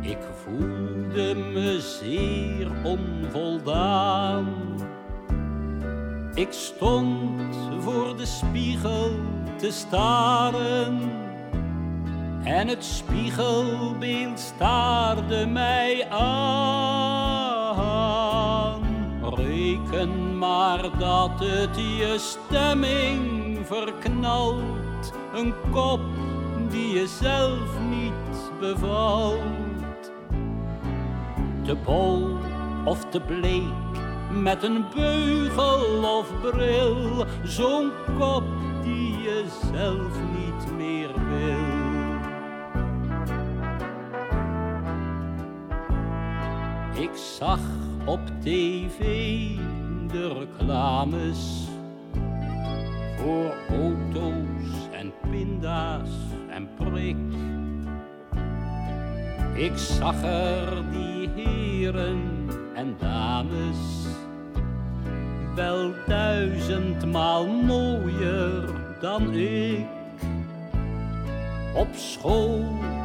Ik voelde me zeer onvoldaan. Ik stond voor de spiegel te staren. En het spiegelbeeld staarde mij aan. Reken maar dat het je stemming verknalt. Een kop die je zelf niet bevalt. Te bol of te bleek, met een beugel of bril. Zo'n kop die je zelf niet meer wil. Ik zag op tv de reclames voor auto's en pinda's en prik. Ik zag er die heren en dames wel duizendmaal mooier dan ik. Op school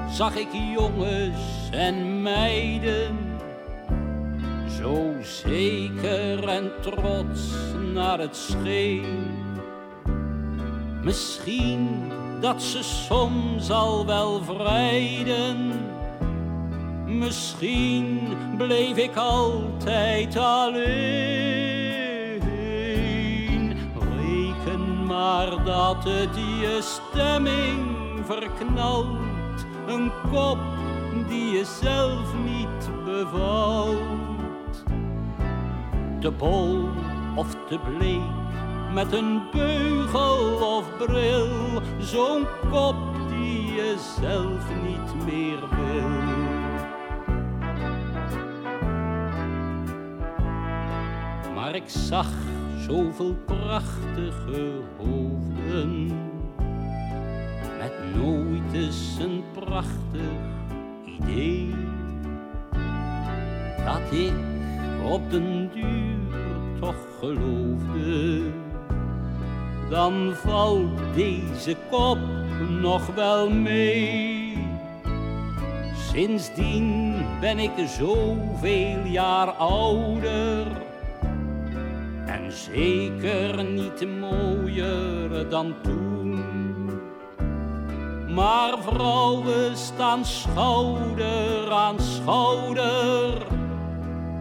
zag ik jongens en meiden zo zeker en trots naar het scheen. Misschien dat ze soms al wel vrijden. Misschien bleef ik altijd alleen. Maar dat het je stemming verknalt. Een kop die je zelf niet bevalt te bol of te bleek, met een beugel of bril, zo'n kop die je zelf niet meer wil. Maar ik zag zoveel prachtige hoofden, het nooit is een prachtig idee. Dat ik op den duur toch geloofde. Dan valt deze kop nog wel mee. Sindsdien ben ik zoveel jaar ouder. Zeker niet mooier dan toen. Maar vrouwen staan schouder aan schouder.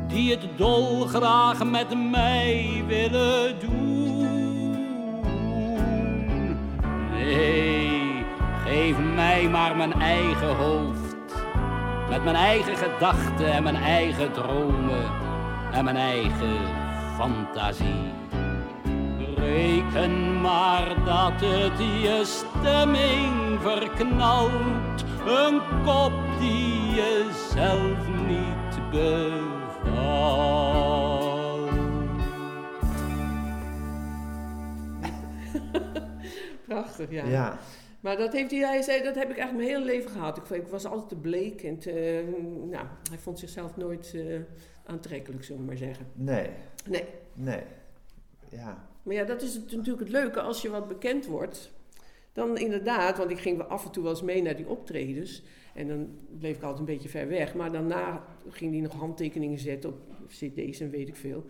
Die het dolgraag met mij willen doen. Nee, geef mij maar mijn eigen hoofd. Met mijn eigen gedachten en mijn eigen dromen en mijn eigen fantasie. Reken maar dat het je stemming verknalt. Een kop die je zelf niet bevalt. (laughs) Prachtig, ja. Ja. Maar dat heeft hij, hij zei, dat heb ik eigenlijk mijn hele leven gehad. Ik, ik was altijd te bleek en te, nou, hij vond zichzelf nooit eh, aantrekkelijk, zullen we maar zeggen. Nee. Nee. Nee. Ja. Maar ja, dat is het, natuurlijk het leuke als je wat bekend wordt. Dan inderdaad, want ik ging wel af en toe wel eens mee naar die optredens. En dan bleef ik altijd een beetje ver weg. Maar daarna ging hij nog handtekeningen zetten op cd's en weet ik veel.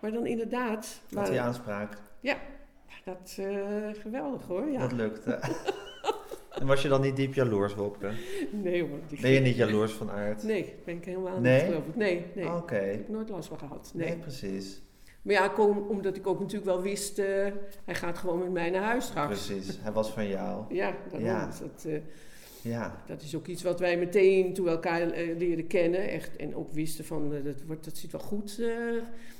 Maar dan inderdaad... Had waren- hij aanspraak? Ja, dat uh, geweldig hoor. Ja. Dat lukte. (laughs) en was je dan niet diep jaloers, Wopke? Nee hoor. Ben je niet jaloers van aard? Nee, ben ik helemaal Nee? niet geloof ik. Nee, nee. Oké. Daar heb ik nooit last van gehad. Nee, Nee, precies. Maar ja, kom, omdat ik ook natuurlijk wel wist, eh, hij gaat gewoon met mij naar huis straks. Precies. Hij was van jou. (laughs) Ja, daarom. Ja. Dus Dat, eh, Ja. dat is ook iets wat wij meteen toen we elkaar eh, leren kennen. Echt, en ook wisten van, eh, dat, wordt, dat zit wel goed eh,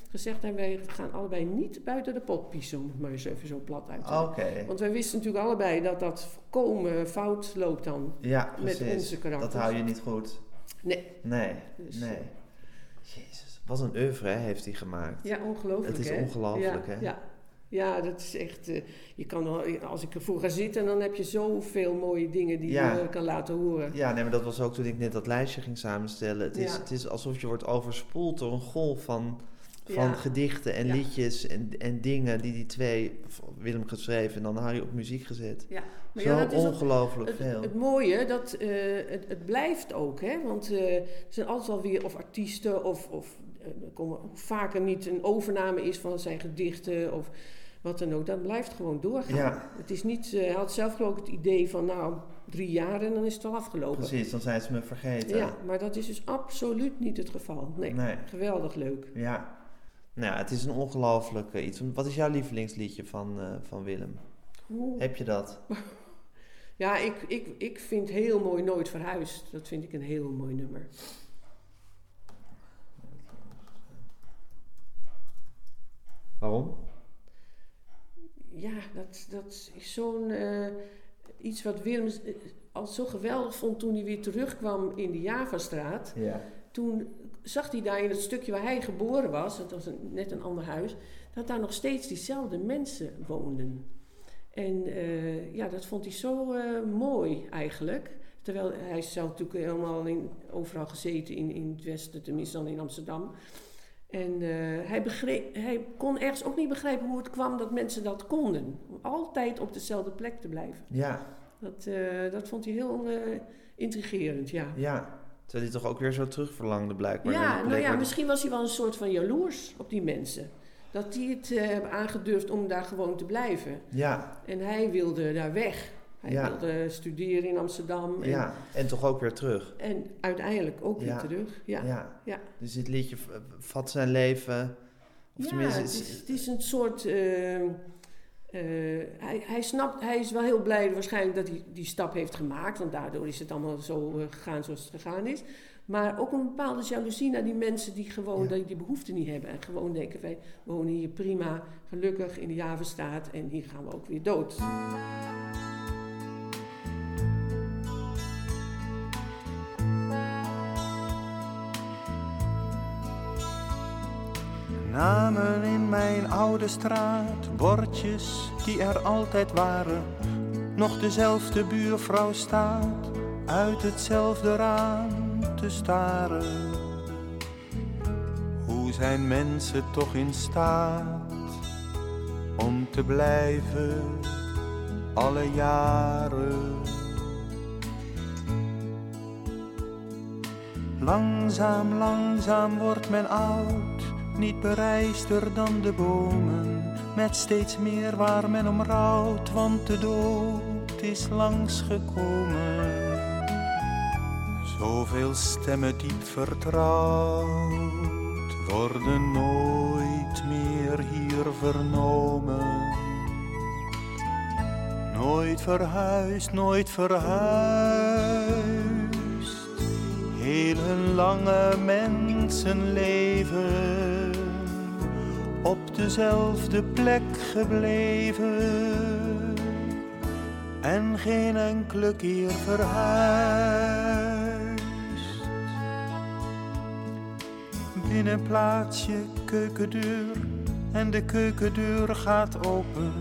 gezegd. En wij gaan allebei niet buiten de pot piezen, om het maar eens even zo plat uit te. Want wij wisten natuurlijk allebei dat dat volkomen fout loopt dan. Ja, Met onze karakters. Dat hou je niet goed. Nee. Nee, Dus, nee. eh, Jezus, wat een oeuvre hè, heeft hij gemaakt. Ja, ongelooflijk. Het is ongelooflijk, ja, hè? Ja. ja, dat is echt. eh, je kan als ik ervoor ga zitten, dan heb je zoveel mooie dingen die Ja. je kan laten horen. Ja, nee, maar dat was ook toen ik net dat lijstje ging samenstellen. Het is, Ja. het is alsof je wordt overspoeld door een golf van, van Ja. gedichten en Ja. liedjes en, en dingen die die twee, Willem geschreven en dan Harry op muziek gezet. Ja, maar Zo ja, dat ongelooflijk het, veel. Het mooie, dat, eh, het, het blijft ook, hè? Want eh, er zijn altijd wel weer of artiesten of, of komen hoe vaker niet een overname is van zijn gedichten of wat dan ook. Dat blijft gewoon doorgaan. Het is niet, hij had zelf geloof ik het idee van nou drie jaar en dan is het al afgelopen. Precies, dan zijn ze me vergeten. Ja, maar dat is dus absoluut niet het geval. Nee, Nee. geweldig leuk. Ja. Nou ja, het is een ongelooflijk eh, iets. Wat is jouw lievelingsliedje van, eh, van Willem? Oeh. Heb je dat? (laughs) Ja, ik, ik, ik vind heel mooi Nooit Verhuisd. Dat vind ik een heel mooi nummer. Waarom? Ja, dat, dat is zo'n eh, iets wat Willem al zo geweldig vond toen hij weer terugkwam in de Javastraat. Ja. Toen zag hij daar in het stukje waar hij geboren was, dat was een, net een ander huis, dat daar nog steeds diezelfde mensen woonden. En eh, ja, dat vond hij zo eh, mooi eigenlijk. Terwijl hij is zelf natuurlijk helemaal in, overal gezeten in, in het westen, tenminste dan in Amsterdam. En eh, hij, begreep, hij kon ergens ook niet begrijpen hoe het kwam dat mensen dat konden. Om altijd op dezelfde plek te blijven. Ja, Dat, dat vond hij heel intrigerend, ja. ja. Terwijl hij toch ook weer zo terugverlangde blijkbaar. Ja, nou ja, misschien was hij wel een soort van jaloers op die mensen. Dat die het eh, hebben aangedurfd om daar gewoon te blijven. Ja, En hij wilde daar weg. Hij Ja. wilde studeren in Amsterdam. En, ja. En toch ook weer terug. en uiteindelijk ook weer Ja. terug. Ja. Ja. Ja. Dus dit liedje vat zijn leven. Of Ja, tenminste, het het is, het is een soort. eh, eh, hij, hij snapt, hij is wel heel blij waarschijnlijk dat hij die stap heeft gemaakt, want daardoor is het allemaal zo eh, gegaan zoals het gegaan is. Maar ook een bepaalde jaloezie naar die mensen die gewoon die, die behoefte niet hebben. En gewoon denken, wij wonen hier prima, gelukkig in de Javenstaat en hier gaan we ook weer dood. Namen in mijn oude straat, bordjes die er altijd waren. nog dezelfde buurvrouw staat uit hetzelfde raam te staren. Hoe zijn mensen toch in staat om te blijven alle jaren? Langzaam, langzaam wordt men oud, niet bereister dan de bomen, met steeds meer waar men om rouwt, want de dood is langsgekomen. Zoveel stemmen diep vertrouwd worden nooit meer hier vernomen. Nooit verhuisd, nooit verhuisd. Heel hun lange mensenleven op dezelfde plek gebleven en geen enkele keer verhuisd. Binnen je keukendeur en de keukendeur gaat open.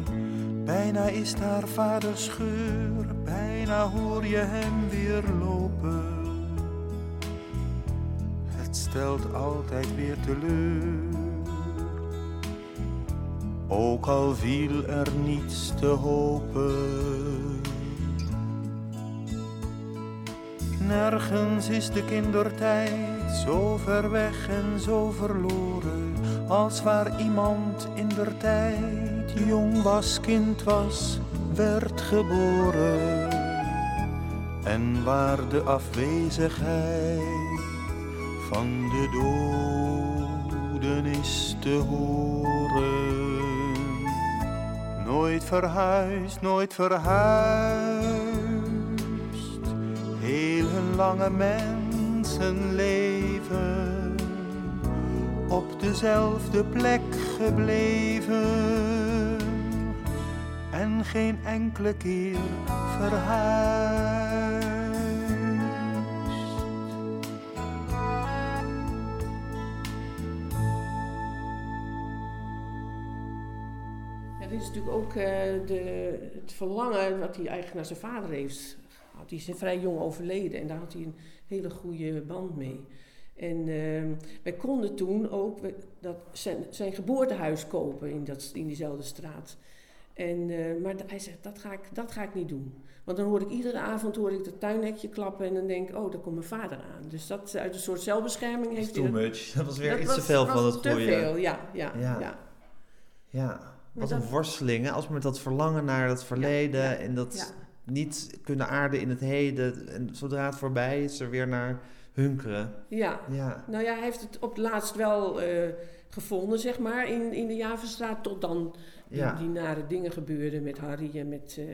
Bijna is daar vaders geur, bijna hoor je hem weer lopen. Het stelt altijd weer teleur. Ook al viel er niets te hopen. Nergens is de kindertijd zo ver weg en zo verloren als waar iemand in der tijd jong was, kind was, werd geboren. En waar de afwezigheid van de doden is te horen. Nooit verhuisd, nooit verhuisd. Heel hun lange mensenleven op dezelfde plek gebleven en geen enkele keer verhuisd. Is natuurlijk ook eh, de, het verlangen wat hij eigenlijk naar zijn vader heeft gehad. Die is vrij jong overleden en daar had hij een hele goede band mee. En eh, wij konden toen ook dat zijn, zijn geboortehuis kopen in, dat, in diezelfde straat. En, eh, maar hij zegt, dat ga, ik, dat ga ik niet doen. Want dan hoor ik iedere avond hoor ik het tuinhekje klappen en dan denk ik, oh, daar komt mijn vader aan. Dus dat uit een soort zelfbescherming heeft too hij much. Dat was weer iets was- te veel van het te goede. veel, ja, ja, Ja. ja. Ja, wat een dat- worsteling. Hè? Als met dat verlangen naar het verleden ja, en dat ja. niet kunnen aarden in het heden. En zodra het voorbij is, er weer naar hunkeren. Ja. Ja. nou ja, hij heeft het op het laatst wel eh, gevonden, zeg maar, in, in de Javenstraat. Tot dan die, nare dingen gebeurden met Harry en met, eh,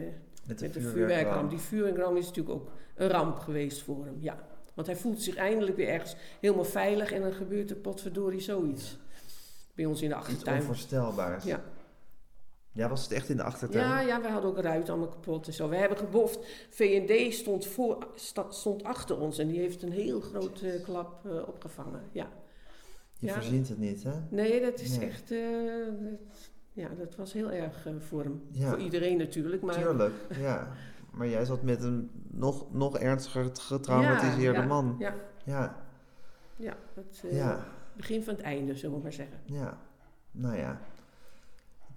Met de met de vuurwerkramp. Die vuurwerkramp is natuurlijk ook een ramp geweest voor hem, ja. Want hij voelt zich eindelijk weer ergens helemaal veilig en dan gebeurt er potverdorie zoiets. Bij ons in de Iets achtertuin. onvoorstelbaars. Ja. Ja, was het echt in de achtertuin? Ja, ja, wij hadden ook ruiten allemaal kapot en zo. We hebben geboft. V&D stond, voor, stond achter ons en die heeft een heel grote klap eh, opgevangen. Ja. Je Ja. verzint het niet, hè? Nee, dat is Nee. echt. eh, dat- ja, dat was heel erg eh, voor hem. Ja. Voor iedereen natuurlijk. Maar, Tuurlijk, ja. Maar jij zat met een nog, nog ernstiger getraumatiseerde ja, man. Ja, Ja, ja, het Ja. begin van het einde, zullen we maar zeggen. ja. Nou ja.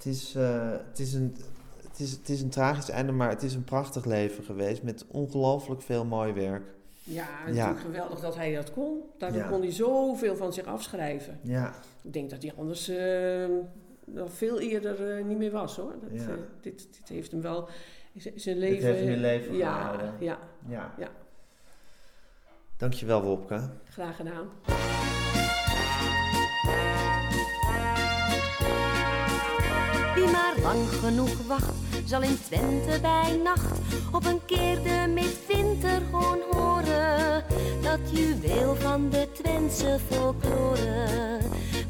Het is, eh, het, is een, het, is, het is een tragisch einde, maar het is een prachtig leven geweest met ongelooflijk veel mooi werk. Ja, Ja. natuurlijk geweldig dat hij dat kon. Daardoor Ja. kon hij zoveel van zich afschrijven. Ja. Ik denk dat hij anders eh, nog veel eerder eh, niet meer was hoor. Dat, Ja. dit, dit heeft hem wel zijn Dit leven. heeft hem in leven ja, gehouden. ja, Ja. ja, Dankjewel, Wopke. graag gedaan. Lang genoeg wacht, zal in Twente bij nacht op een keer de midwinter gewoon horen. Dat juweel van de Twentse folklore.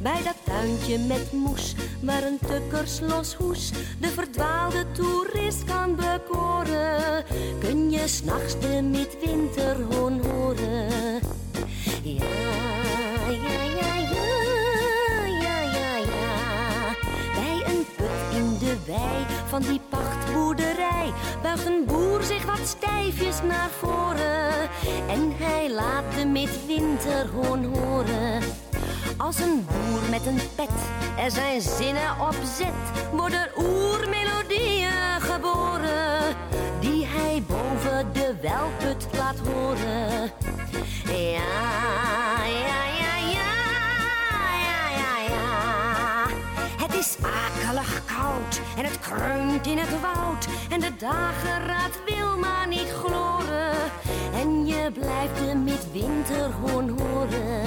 Bij dat tuintje met moes, waar een tukkerslos de verdwaalde toerist kan bekoren. Kun je s'nachts de midwinter gewoon horen. Ja, van die pachtboerderij buigt een boer zich wat stijfjes naar voren. En hij laat de midwinterhoorn horen. Als een boer met een pet er zijn zinnen op zet, worden oermelodieën geboren. Die hij boven de welput laat horen. Ja, en het kreunt in het woud. En de dageraad wil maar niet gloren. En je blijft de midwinterhoorn horen.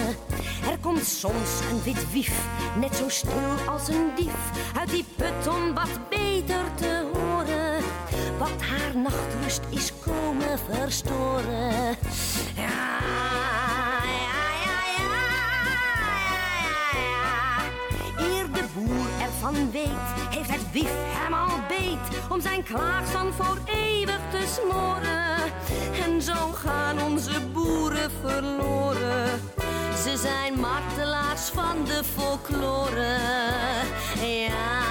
Er komt soms een wit wief, net zo stil als een dief, uit die put om wat beter te horen. Wat haar nachtrust is komen verstoren. Ja, ervan weet, wief hem al beet om zijn klaagzang voor eeuwig te smoren. En zo gaan onze boeren verloren. Ze zijn martelaars van de folklore. Ja.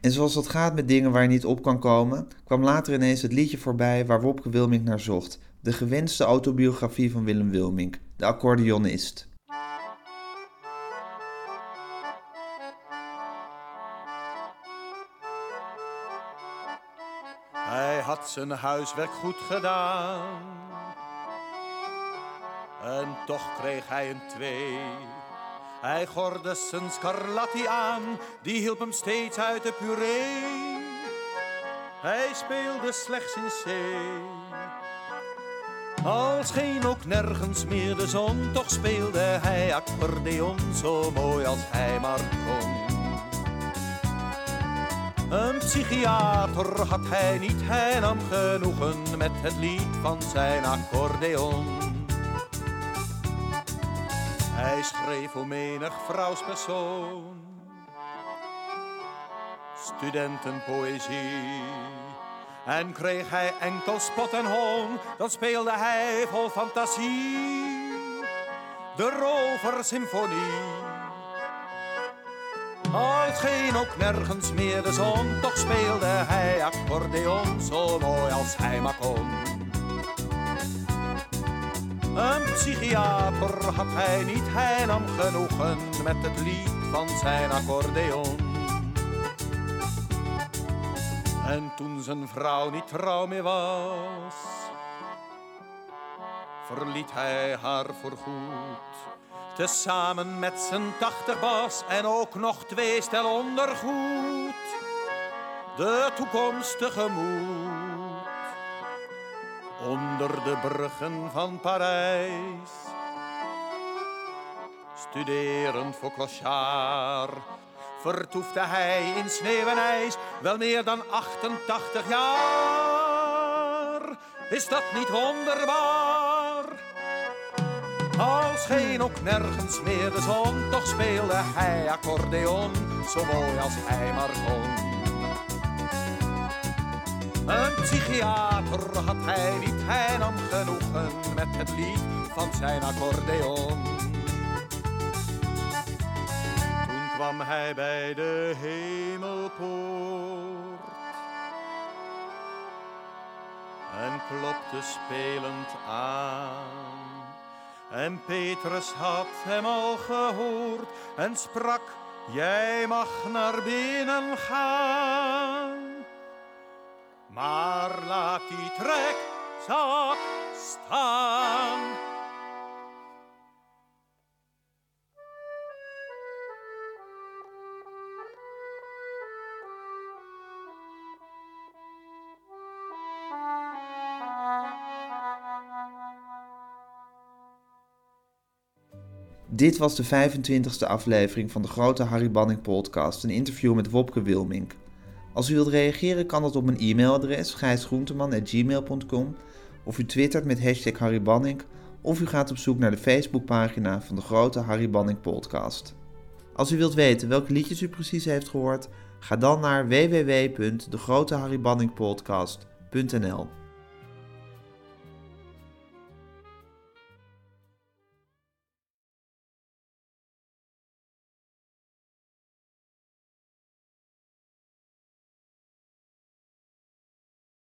En zoals dat gaat met dingen waar je niet op kan komen, kwam later ineens het liedje voorbij waar Wopke Wilmink naar zocht. De gewenste autobiografie van Willem Wilmink, de accordeonist. Had zijn huiswerk goed gedaan. En toch kreeg hij een twee. Hij gorde zijn scarlatti aan, die hielp hem steeds uit de puree. Hij speelde slechts in C. Al scheen ook nergens meer de zon, toch speelde hij accordeon zo mooi als hij maar kon. Een psychiater had hij niet, hij nam genoegen met het lied van zijn accordeon. Hij schreef voor menig vrouwspersoon, studentenpoëzie. En kreeg hij enkel spot en hoon, dan speelde hij vol fantasie de roversymfonie. Al scheen ook nergens meer de zon, toch speelde hij accordeon zo mooi als hij maar kon. Een psychiater had hij niet, hij nam genoegen met het lied van zijn accordeon. En toen zijn vrouw niet trouw meer was, verliet hij haar voorgoed. Tezamen met zijn tachtig bas en ook nog twee stel ondergoed. De toekomstige moed. Onder de bruggen van Parijs. Studerend voor Clochard. Vertoefde hij in sneeuw en ijs wel meer dan 88 jaar. Is dat niet wonderbaar? Al scheen ook nergens meer de zon, toch speelde hij accordeon, zo mooi als hij maar kon. Een psychiater had hij niet, hij nam genoegen met het lied van zijn accordeon. Toen kwam hij bij de hemelpoort en klopte spelend aan. En Petrus had hem al gehoord en sprak, jij mag naar binnen gaan. Maar laat die trekzak staan. Dit was de 25e aflevering van de grote Harry Banning podcast, een interview met Wopke Wilmink. Als u wilt reageren kan dat op mijn e-mailadres gijsgroenteman.gmail.com of u twittert met hashtag Harry of u gaat op zoek naar de Facebookpagina van de grote Harry Banning podcast. Als u wilt weten welke liedjes u precies heeft gehoord, ga dan naar www.degroteharrybanningpodcast.nl